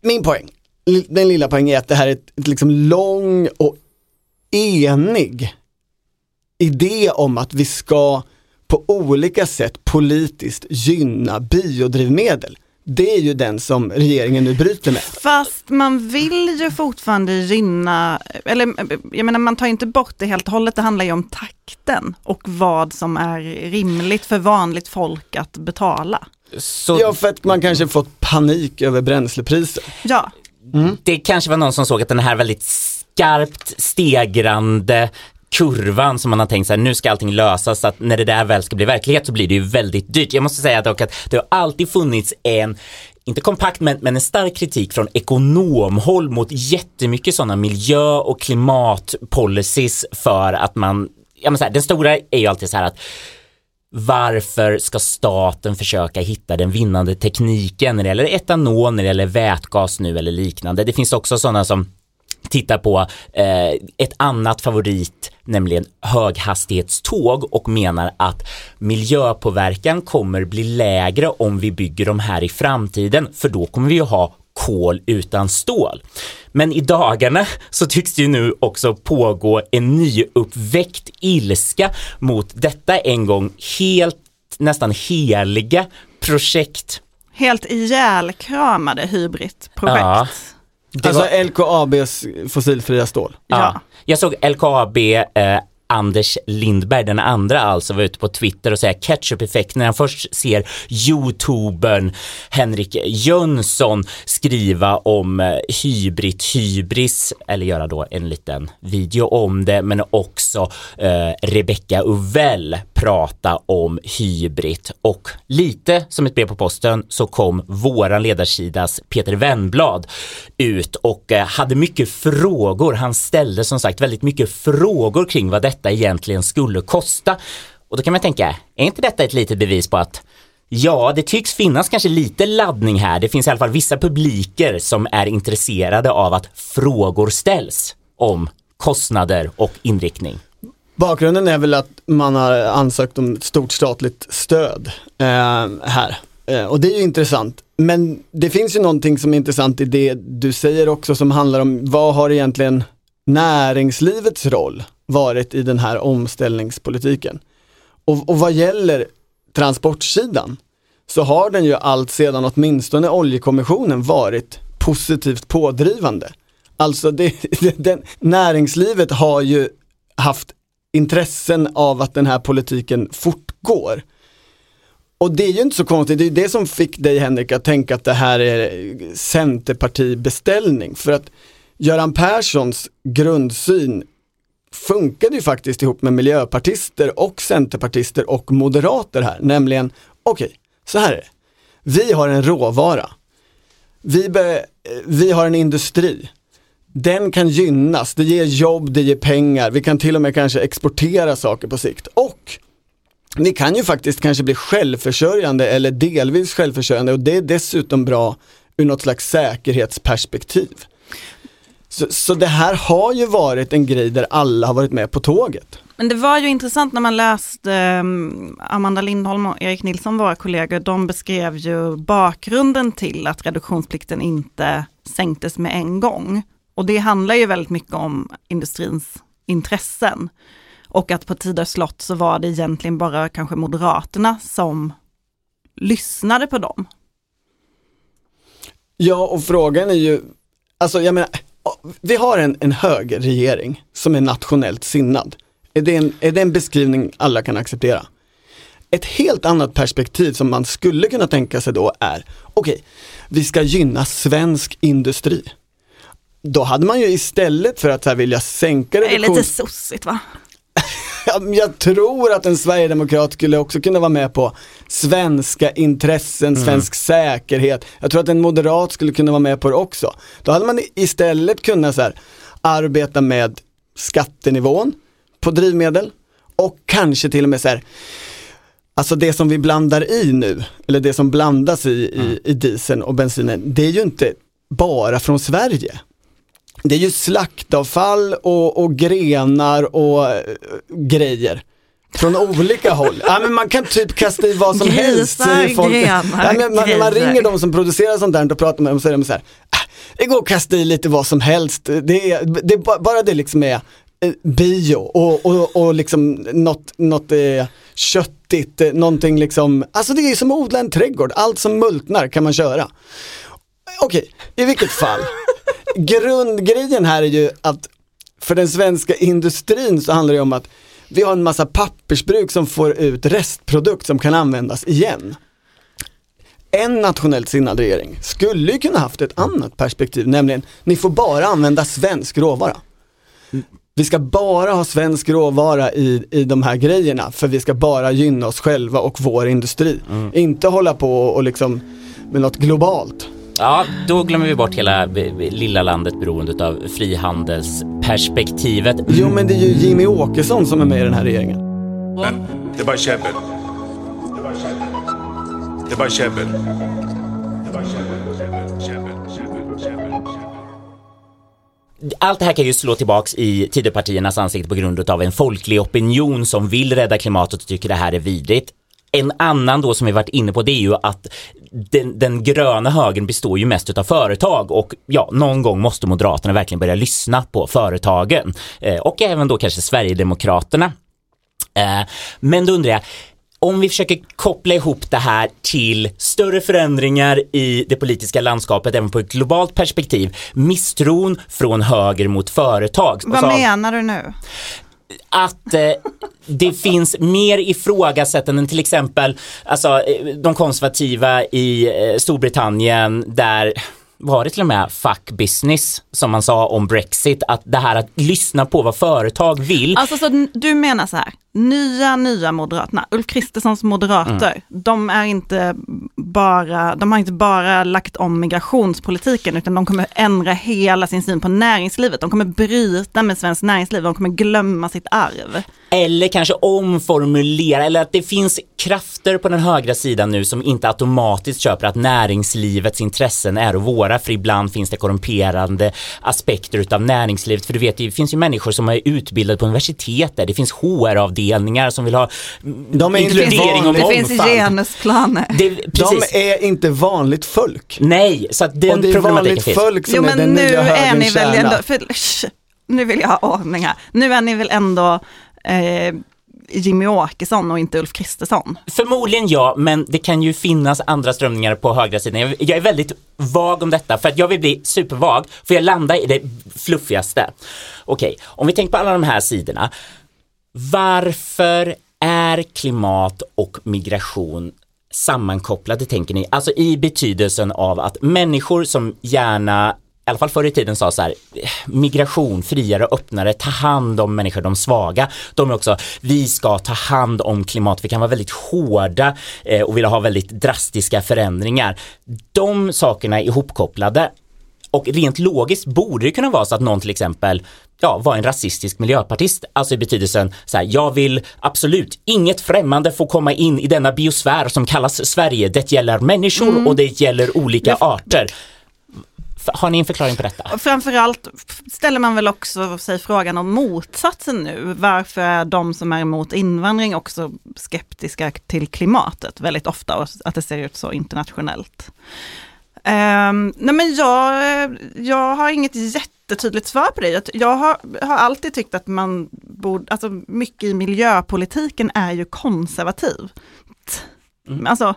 min poäng, den lilla poängen är att det här är ett, ett liksom lång och enig idé om att vi ska på olika sätt politiskt gynna biodrivmedel. Det är ju den som regeringen nu bryter med. Fast man vill ju fortfarande gynna, eller jag menar man tar inte bort det helt och hållet, det handlar ju om takten och vad som är rimligt för vanligt folk att betala. Så Ja, för att man kanske fått panik över bränslepriser. Ja, det kanske var någon som såg att den här väldigt skarpt stegrande kurvan som man har tänkt sig, nu ska allting lösas så att när det där väl ska bli verklighet så blir det ju väldigt dyrt. Jag måste säga dock att det har alltid funnits en inte kompakt men, men en stark kritik från ekonomhåll mot jättemycket sådana miljö och klimatpolicies för att man, ja men så här, den stora är ju alltid så här att varför ska staten försöka hitta den vinnande tekniken när det gäller etanol, när det gäller vätgas nu eller liknande. Det finns också sådana som tittar på eh, ett annat favorit, nämligen höghastighetståg och menar att miljöpåverkan kommer bli lägre om vi bygger de här i framtiden, för då kommer vi ju ha kol utan stål. Men i dagarna så tycks det ju nu också pågå en nyuppväckt ilska mot detta en gång helt nästan heliga projekt. helt ihjälkramade hybridprojekt. Ja. Det Alltså var- LKABs fossilfria stål. Ja. Jag såg LKAB eh, Anders Lindberg, den andra alltså, var ute på Twitter och säga ketchup-effekt när han först ser youtubern Henrik Jönsson skriva om eh, hybrid hybris, eller göra då en liten video om det, men också eh, Rebecca Uvell prata om hybrid och lite som ett brev på posten så kom våran ledarsidas Peter Wennblad ut och eh, hade mycket frågor. Han ställde som sagt väldigt mycket frågor kring vad detta egentligen skulle kosta. Och då kan man tänka, är inte detta ett litet bevis på att Ja, det tycks finnas kanske lite laddning här. Det finns i alla fall vissa publiker som är intresserade av att frågor ställs om kostnader och inriktning. Bakgrunden är väl att man har ansökt om ett stort statligt stöd eh, här. Eh, och det är ju intressant. Men det finns ju någonting som är intressant i det du säger också som handlar om vad har egentligen näringslivets roll varit i den här omställningspolitiken? Och, och vad gäller transportsidan så har den ju allt sedan åtminstone oljekommissionen varit positivt pådrivande. Alltså det, den, näringslivet har ju haft intressen av att den här politiken fortgår. Och det är ju inte så konstigt, det är det som fick dig Henrik att tänka att det här är Centerpartibeställning. För att Göran Perssons grundsyn funkade ju faktiskt ihop med miljöpartister och centerpartister och moderater här. Nämligen, okej, okay, så här är det. Vi har en råvara. Vi, be, vi har en industri den kan gynnas, det ger jobb, det ger pengar, vi kan till och med kanske exportera saker på sikt. Och vi kan ju faktiskt kanske bli självförsörjande eller delvis självförsörjande och det är dessutom bra ur något slags säkerhetsperspektiv. Så, så det här har ju varit en grej där alla har varit med på tåget. Men det var ju intressant när man läste um, Amanda Lindholm och Erik Nilsson, våra kollegor, de beskrev ju bakgrunden till att reduktionsplikten inte sänktes med en gång. Och det handlar ju väldigt mycket om industrins intressen. Och att på Tidö slott så var det egentligen bara kanske Moderaterna som lyssnade på dem. Ja, och frågan är ju, alltså jag menar, vi har en, en hög regering som är nationellt sinnad. Är det, en, är det en beskrivning alla kan acceptera? Ett helt annat perspektiv som man skulle kunna tänka sig då är, okej, okay, vi ska gynna svensk industri då hade man ju istället för att här vilja sänka reduktion... Det är lite sossigt va? jag tror att en sverigedemokrat skulle också kunna vara med på svenska intressen, mm. svensk säkerhet. Jag tror att en moderat skulle kunna vara med på det också. Då hade man istället kunnat så här, arbeta med skattenivån på drivmedel och kanske till och med så här, Alltså det som vi blandar i nu, eller det som blandas i, mm. i, i dieseln och bensinen, det är ju inte bara från Sverige det är ju slaktavfall och, och grenar och äh, grejer. Från olika håll. Ja, men man kan typ kasta i vad som Grisar, helst. Säger folk. Grenar, ja, men man, man ringer de som producerar sånt där och pratar med dem och säger de så här, ah, det går att kasta i lite vad som helst. Det är, det är bara det liksom är eh, bio och, och, och liksom något, något eh, köttigt, eh, någonting liksom, alltså det är som att odla en trädgård, allt som multnar kan man köra. Okej, i vilket fall grundgrejen här är ju att för den svenska industrin så handlar det om att vi har en massa pappersbruk som får ut restprodukt som kan användas igen. En nationellt sinnad regering skulle ju kunna haft ett annat perspektiv, nämligen ni får bara använda svensk råvara. Vi ska bara ha svensk råvara i, i de här grejerna för vi ska bara gynna oss själva och vår industri. Mm. Inte hålla på och liksom med något globalt. Ja, då glömmer vi bort hela lilla landet beroende av frihandelsperspektivet. Jo, men det är ju Jimmy Åkesson som är med i den här regeringen. Men det är bara käbbel. Det är bara käbbel. Allt det här kan ju slå tillbaks i Tidöpartiernas ansikte på grund av en folklig opinion som vill rädda klimatet och tycker det här är vidrigt. En annan då som vi varit inne på det är ju att den, den gröna högen består ju mest av företag och ja, någon gång måste Moderaterna verkligen börja lyssna på företagen eh, och även då kanske Sverigedemokraterna. Eh, men då undrar jag, om vi försöker koppla ihop det här till större förändringar i det politiska landskapet även på ett globalt perspektiv, misstron från höger mot företag. Vad menar du nu? Att eh, det finns mer ifrågasättanden än till exempel alltså, eh, de konservativa i eh, Storbritannien där var det till och med fuck business som man sa om Brexit, att det här att lyssna på vad företag vill. Alltså så du menar så här, nya, nya Moderaterna, Ulf Kristerssons moderater, mm. de är inte bara, de har inte bara lagt om migrationspolitiken, utan de kommer ändra hela sin syn på näringslivet. De kommer bryta med svenskt näringsliv, de kommer glömma sitt arv. Eller kanske omformulera, eller att det finns krafter på den högra sidan nu som inte automatiskt köper att näringslivets intressen är våra, för ibland finns det korrumperande aspekter utav näringslivet, för du vet, det finns ju människor som är utbildade på universitetet, det finns HR-avdelningar som vill ha De är inkludering och Det finns genusplaner. Det, De är inte vanligt folk. Nej, så att den och det är vanligt finns. folk som jo, är den nya högerns kärna. nu vill jag ha ordning här. Nu är ni väl ändå eh, Jimmy Åkesson och inte Ulf Kristersson? Förmodligen ja, men det kan ju finnas andra strömningar på högra sidan. Jag, jag är väldigt vag om detta för att jag vill bli supervag, för jag landar i det fluffigaste. Okej, okay, om vi tänker på alla de här sidorna. Varför är klimat och migration sammankopplade tänker ni? Alltså i betydelsen av att människor som gärna alla fall förr i tiden sa så här, migration, friare, öppnare, ta hand om människor, de svaga. De är också, vi ska ta hand om klimat, vi kan vara väldigt hårda eh, och vilja ha väldigt drastiska förändringar. De sakerna är ihopkopplade och rent logiskt borde det kunna vara så att någon till exempel ja, var en rasistisk miljöpartist. Alltså i betydelsen så här, jag vill absolut inget främmande får komma in i denna biosfär som kallas Sverige. Det gäller människor mm. och det gäller olika arter. Har ni en förklaring på detta? Framförallt ställer man väl också sig frågan om motsatsen nu. Varför är de som är emot invandring också skeptiska till klimatet väldigt ofta och att det ser ut så internationellt? Um, nej men jag, jag har inget jättetydligt svar på det. Jag har, har alltid tyckt att man borde, alltså mycket i miljöpolitiken är ju konservativt. Mm. Alltså,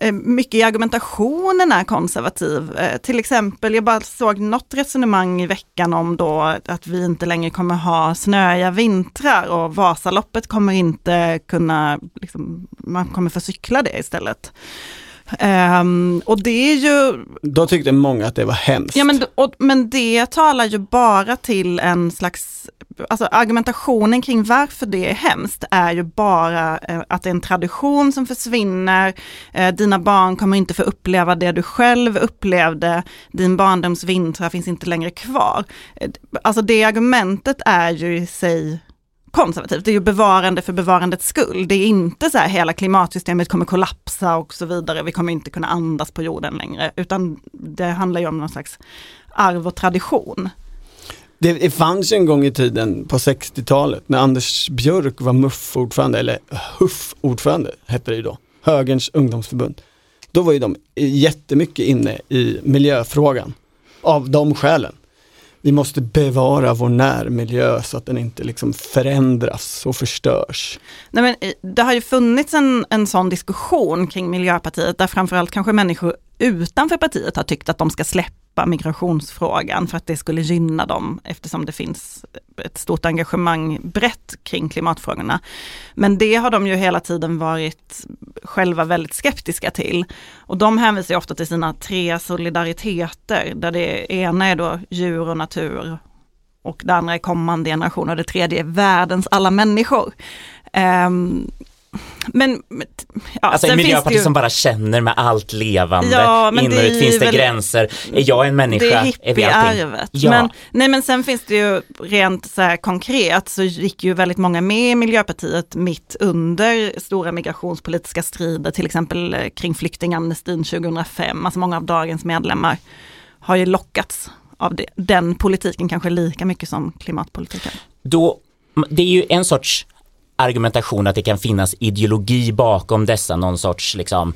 Eh, mycket i argumentationen är konservativ. Eh, till exempel, jag bara såg något resonemang i veckan om då att vi inte längre kommer ha snöiga vintrar och Vasaloppet kommer inte kunna, liksom, man kommer få cykla det istället. Um, och det är ju... Då tyckte många att det var hemskt. Ja, men, och, men det talar ju bara till en slags, alltså argumentationen kring varför det är hemskt är ju bara eh, att det är en tradition som försvinner, eh, dina barn kommer inte få uppleva det du själv upplevde, din barndoms vintrar finns inte längre kvar. Eh, alltså det argumentet är ju i sig konservativt. Det är ju bevarande för bevarandets skull. Det är inte så här hela klimatsystemet kommer kollapsa och så vidare. Vi kommer inte kunna andas på jorden längre, utan det handlar ju om någon slags arv och tradition. Det, fanns ju en gång i tiden på 60-talet när Anders Björk var MUF-ordförande, eller HUF-ordförande hette det ju då, Högerns ungdomsförbund. Då var ju de jättemycket inne i miljöfrågan av de skälen vi måste bevara vår närmiljö så att den inte liksom förändras och förstörs. Nej, men eh, det har ju funnits en, en sån diskussion kring Miljöpartiet där framförallt kanske människor utanför partiet har tyckt att de ska släppa migrationsfrågan för att det skulle gynna dem eftersom det finns ett stort engagemang brett kring klimatfrågorna. Men det har de ju hela tiden varit själva väldigt skeptiska till. Och de hänvisar ofta till sina tre solidariteter där det ena är då djur och natur och det andra är kommande generationer och det tredje är världens alla människor. Um, men, ja, alltså en miljöparti ju... som bara känner med allt levande. Ja, men Inåt finns det väl... gränser. Är jag en människa? Det är hippiearvet. Ja. Men, nej men sen finns det ju rent så här konkret så gick ju väldigt många med i Miljöpartiet mitt under stora migrationspolitiska strider, till exempel eh, kring flyktingamnestin 2005. Alltså många av dagens medlemmar har ju lockats av det, den politiken kanske lika mycket som klimatpolitiken. Då, det är ju en sorts argumentation att det kan finnas ideologi bakom dessa, någon sorts liksom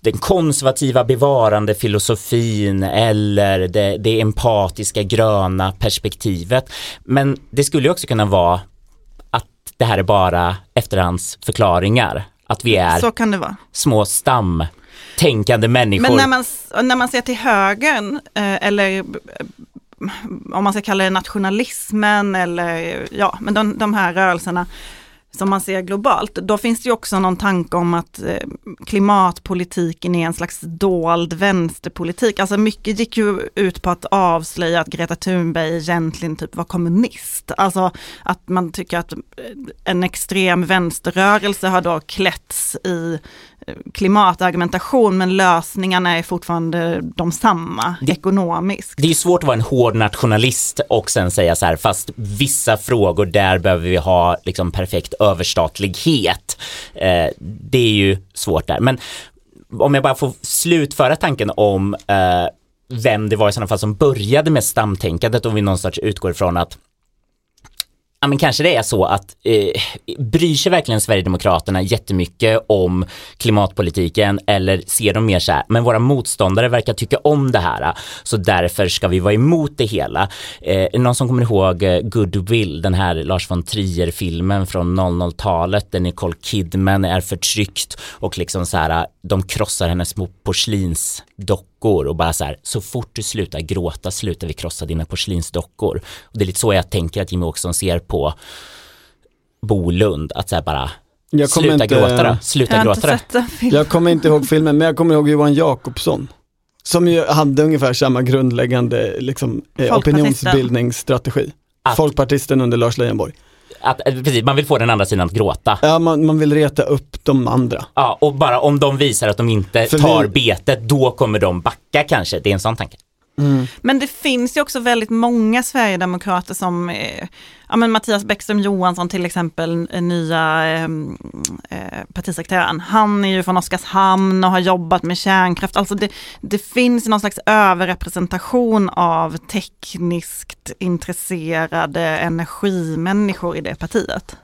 den konservativa bevarande filosofin eller det, det empatiska gröna perspektivet. Men det skulle också kunna vara att det här är bara efterhandsförklaringar. Att vi är Så kan det vara. små stam tänkande människor. Men när man, när man ser till högern, eh, eller om man ska kalla det nationalismen eller ja, men de, de här rörelserna som man ser globalt, då finns det ju också någon tanke om att eh, klimatpolitiken är en slags dold vänsterpolitik. Alltså mycket gick ju ut på att avslöja att Greta Thunberg egentligen typ var kommunist. Alltså att man tycker att eh, en extrem vänsterrörelse har då klätts i klimatargumentation men lösningarna är fortfarande de samma det, ekonomiskt. Det är svårt att vara en hård nationalist och sen säga så här fast vissa frågor där behöver vi ha liksom perfekt överstatlighet. Eh, det är ju svårt där men om jag bara får slutföra tanken om eh, vem det var i sådana fall som började med stamtänkandet om vi någonstans utgår ifrån att ja men kanske det är så att eh, bryr sig verkligen Sverigedemokraterna jättemycket om klimatpolitiken eller ser de mer så här, men våra motståndare verkar tycka om det här så därför ska vi vara emot det hela. Eh, någon som kommer ihåg eh, Goodwill, den här Lars von Trier-filmen från 00-talet där Nicole Kidman är förtryckt och liksom så här, de krossar hennes små dockor och bara så här, så fort du slutar gråta slutar vi krossa dina porslinsdockor. Och det är lite så jag tänker att Jimmy Åkesson ser på Bolund, att så här bara Sluta inte, gråta då, sluta jag gråta då. Jag kommer inte ihåg filmen, men jag kommer ihåg Johan Jakobsson. Som ju hade ungefär samma grundläggande liksom, eh, opinionsbildningsstrategi. Att, Folkpartisten under Lars Leijonborg att, eh, precis, man vill få den andra sidan att gråta. Ja, man, man vill reta upp de andra. Ja, och bara om de visar att de inte För tar vi... betet, då kommer de backa kanske. Det är en sån tanke. Mm. Men det finns ju också väldigt många Sverigedemokrater som, eh, ja men Mattias Bäckström Johansson till exempel, eh, nya eh, eh, partisekreteraren, han är ju från Oskarshamn och har jobbat med kärnkraft. Alltså det, det finns någon slags överrepresentation av tekniskt intresserade energimänniskor i det partiet.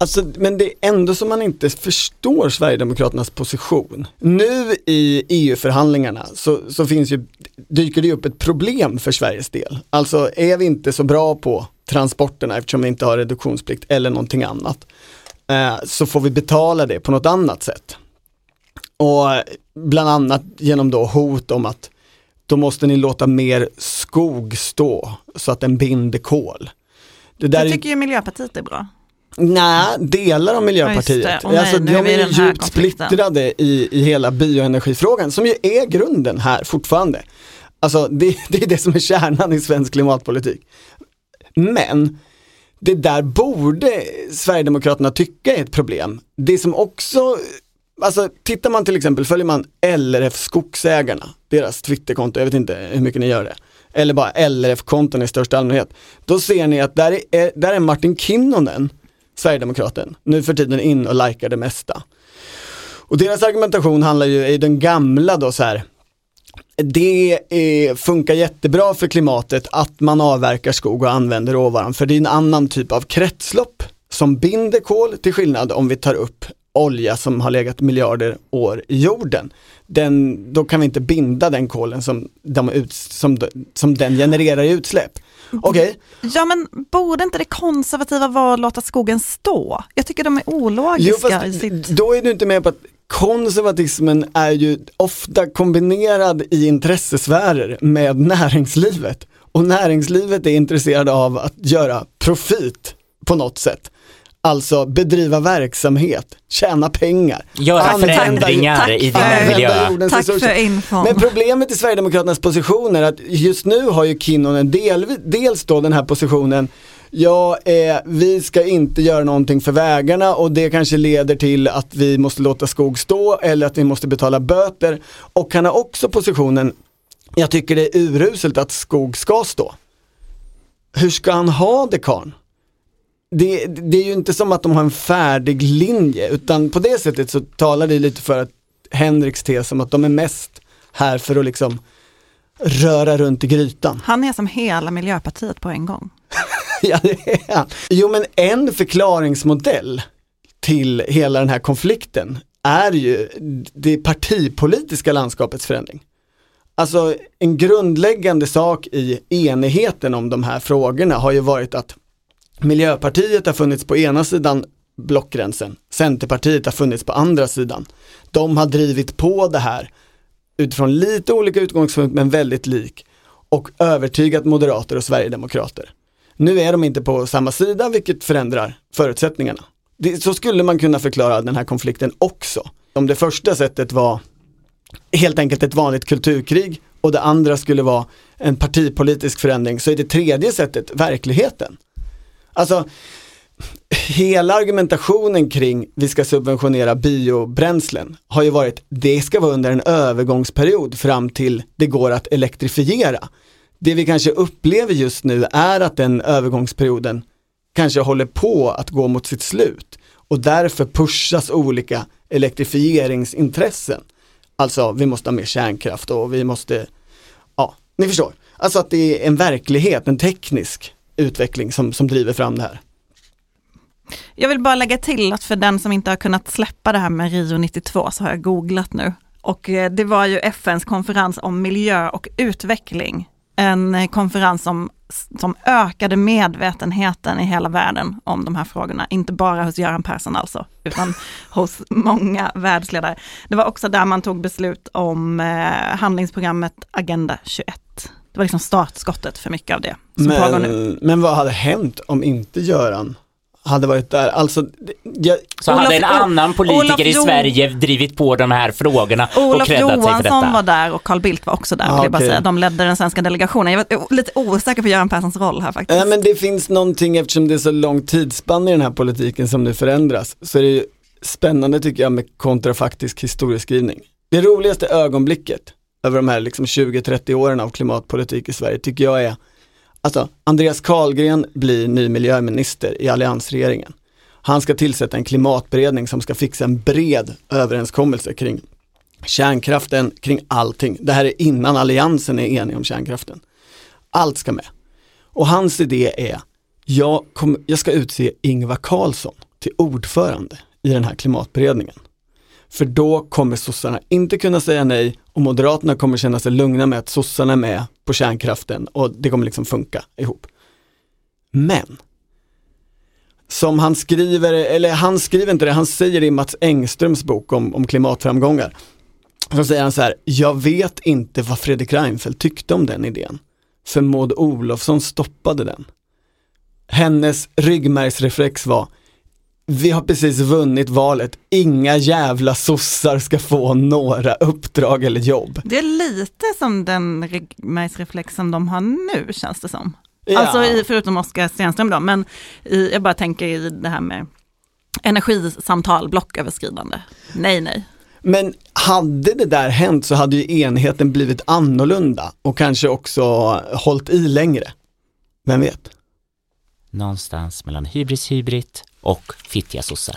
Alltså, men det är ändå som man inte förstår Sverigedemokraternas position. Nu i EU-förhandlingarna så, så finns ju, dyker det upp ett problem för Sveriges del. Alltså är vi inte så bra på transporterna eftersom vi inte har reduktionsplikt eller någonting annat. Eh, så får vi betala det på något annat sätt. Och bland annat genom då hot om att då måste ni låta mer skog stå så att den binder kol. Det, där det tycker ju Miljöpartiet är bra. Nej, delar av Miljöpartiet. Ja, nej, alltså, de är ju djupt splittrade i, i hela bioenergifrågan som ju är grunden här fortfarande. Alltså det, det är det som är kärnan i svensk klimatpolitik. Men det där borde Sverigedemokraterna tycka är ett problem. Det som också, alltså tittar man till exempel, följer man LRF Skogsägarna, deras Twitterkonto, jag vet inte hur mycket ni gör det, eller bara LRF-konton i största allmänhet, då ser ni att där är, där är Martin Kinnunen Sverigedemokraten, nu för tiden in och likar det mesta. Och deras argumentation handlar ju, i den gamla då så här, det är, funkar jättebra för klimatet att man avverkar skog och använder råvaran, för det är en annan typ av kretslopp som binder kol till skillnad om vi tar upp olja som har legat miljarder år i jorden. Den, då kan vi inte binda den kolen som, de ut, som, som den genererar i utsläpp. Okej. Okay. Ja men borde inte det konservativa vara att låta skogen stå? Jag tycker de är ologiska jo, i sitt... Då är du inte med på att konservatismen är ju ofta kombinerad i intressesfärer med näringslivet. Och näringslivet är intresserade av att göra profit på något sätt. Alltså bedriva verksamhet, tjäna pengar. Göra förändringar i din miljö. Tack för infon. Men problemet i Sverigedemokraternas position är att just nu har ju Kinnunen del, dels då den här positionen Ja, eh, vi ska inte göra någonting för vägarna och det kanske leder till att vi måste låta skog stå eller att vi måste betala böter. Och han har också positionen, jag tycker det är uruselt att skog ska stå. Hur ska han ha det karln? Det, det är ju inte som att de har en färdig linje utan på det sättet så talar det lite för att Henriks tes om att de är mest här för att liksom röra runt i grytan. Han är som hela Miljöpartiet på en gång. ja, det är han. Jo, men en förklaringsmodell till hela den här konflikten är ju det partipolitiska landskapets förändring. Alltså en grundläggande sak i enigheten om de här frågorna har ju varit att Miljöpartiet har funnits på ena sidan blockgränsen, Centerpartiet har funnits på andra sidan. De har drivit på det här utifrån lite olika utgångspunkter men väldigt lik. och övertygat moderater och sverigedemokrater. Nu är de inte på samma sida vilket förändrar förutsättningarna. Det, så skulle man kunna förklara den här konflikten också. Om det första sättet var helt enkelt ett vanligt kulturkrig och det andra skulle vara en partipolitisk förändring så är det tredje sättet verkligheten. Alltså hela argumentationen kring vi ska subventionera biobränslen har ju varit det ska vara under en övergångsperiod fram till det går att elektrifiera. Det vi kanske upplever just nu är att den övergångsperioden kanske håller på att gå mot sitt slut och därför pushas olika elektrifieringsintressen. Alltså vi måste ha mer kärnkraft och vi måste, ja, ni förstår. Alltså att det är en verklighet, en teknisk utveckling som, som driver fram det här. Jag vill bara lägga till att för den som inte har kunnat släppa det här med Rio 92 så har jag googlat nu. Och eh, det var ju FNs konferens om miljö och utveckling. En eh, konferens som, som ökade medvetenheten i hela världen om de här frågorna. Inte bara hos Göran Persson alltså, utan hos många världsledare. Det var också där man tog beslut om eh, handlingsprogrammet Agenda 21. Det var liksom startskottet för mycket av det som pågår nu. Men, men vad hade hänt om inte Göran hade varit där. Alltså, jag, så Olof- hade en annan politiker Olof i Sverige drivit på de här frågorna och Olof creddat sig för Johansson detta. var där och Carl Bildt var också där, Ja, vill okej. säga. De ledde den svenska delegationen. Jag var lite osäker på Göran Perssons roll här faktiskt. Nej men det finns någonting eftersom det är så lång tidsspann i den här politiken som nu förändras. Så är det ju spännande tycker jag med kontrafaktisk historieskrivning. Det roligaste ögonblicket över de här liksom 20-30 åren av klimatpolitik i Sverige tycker jag är Alltså Andreas Carlgren blir ny miljöminister i alliansregeringen. Han ska tillsätta en klimatberedning som ska fixa en bred överenskommelse kring kärnkraften, kring allting. Det här är innan alliansen är enig om kärnkraften. Allt ska med. Och hans idé är, jag, kom, jag ska utse Ingvar Carlsson till ordförande i den här klimatberedningen. För då kommer sossarna inte kunna säga nej och moderaterna kommer känna sig lugna med att sossarna är med på kärnkraften och det kommer liksom funka ihop. Men, som han skriver, eller han skriver inte det, han säger det i Mats Engströms bok om, om klimatframgångar. Så säger han så här, jag vet inte vad Fredrik Reinfeldt tyckte om den idén. För Maud Olofsson stoppade den. Hennes ryggmärgsreflex var, vi har precis vunnit valet, inga jävla sossar ska få några uppdrag eller jobb. Det är lite som den ryggmärgsreflexen de har nu känns det som. Ja. Alltså i, förutom Oskar Stenström då, men i, jag bara tänker i det här med energisamtal, blocköverskridande. Nej, nej. Men hade det där hänt så hade ju enheten blivit annorlunda och kanske också hållit i längre. Vem vet? Någonstans mellan hybris hybrid och fittiga sossar.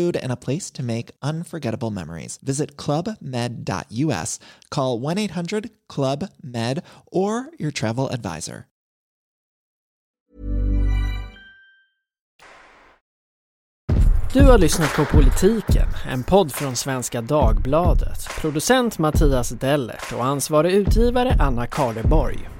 food, and a place to make unforgettable memories. Visit clubmed.us, call 1 800 Club Med, or your travel advisor. Du har lyssnat på Politiken, en podd från Svenska Dagbladet. Producent Mattias Dellert och ansvarig utgivare Anna Karleborg.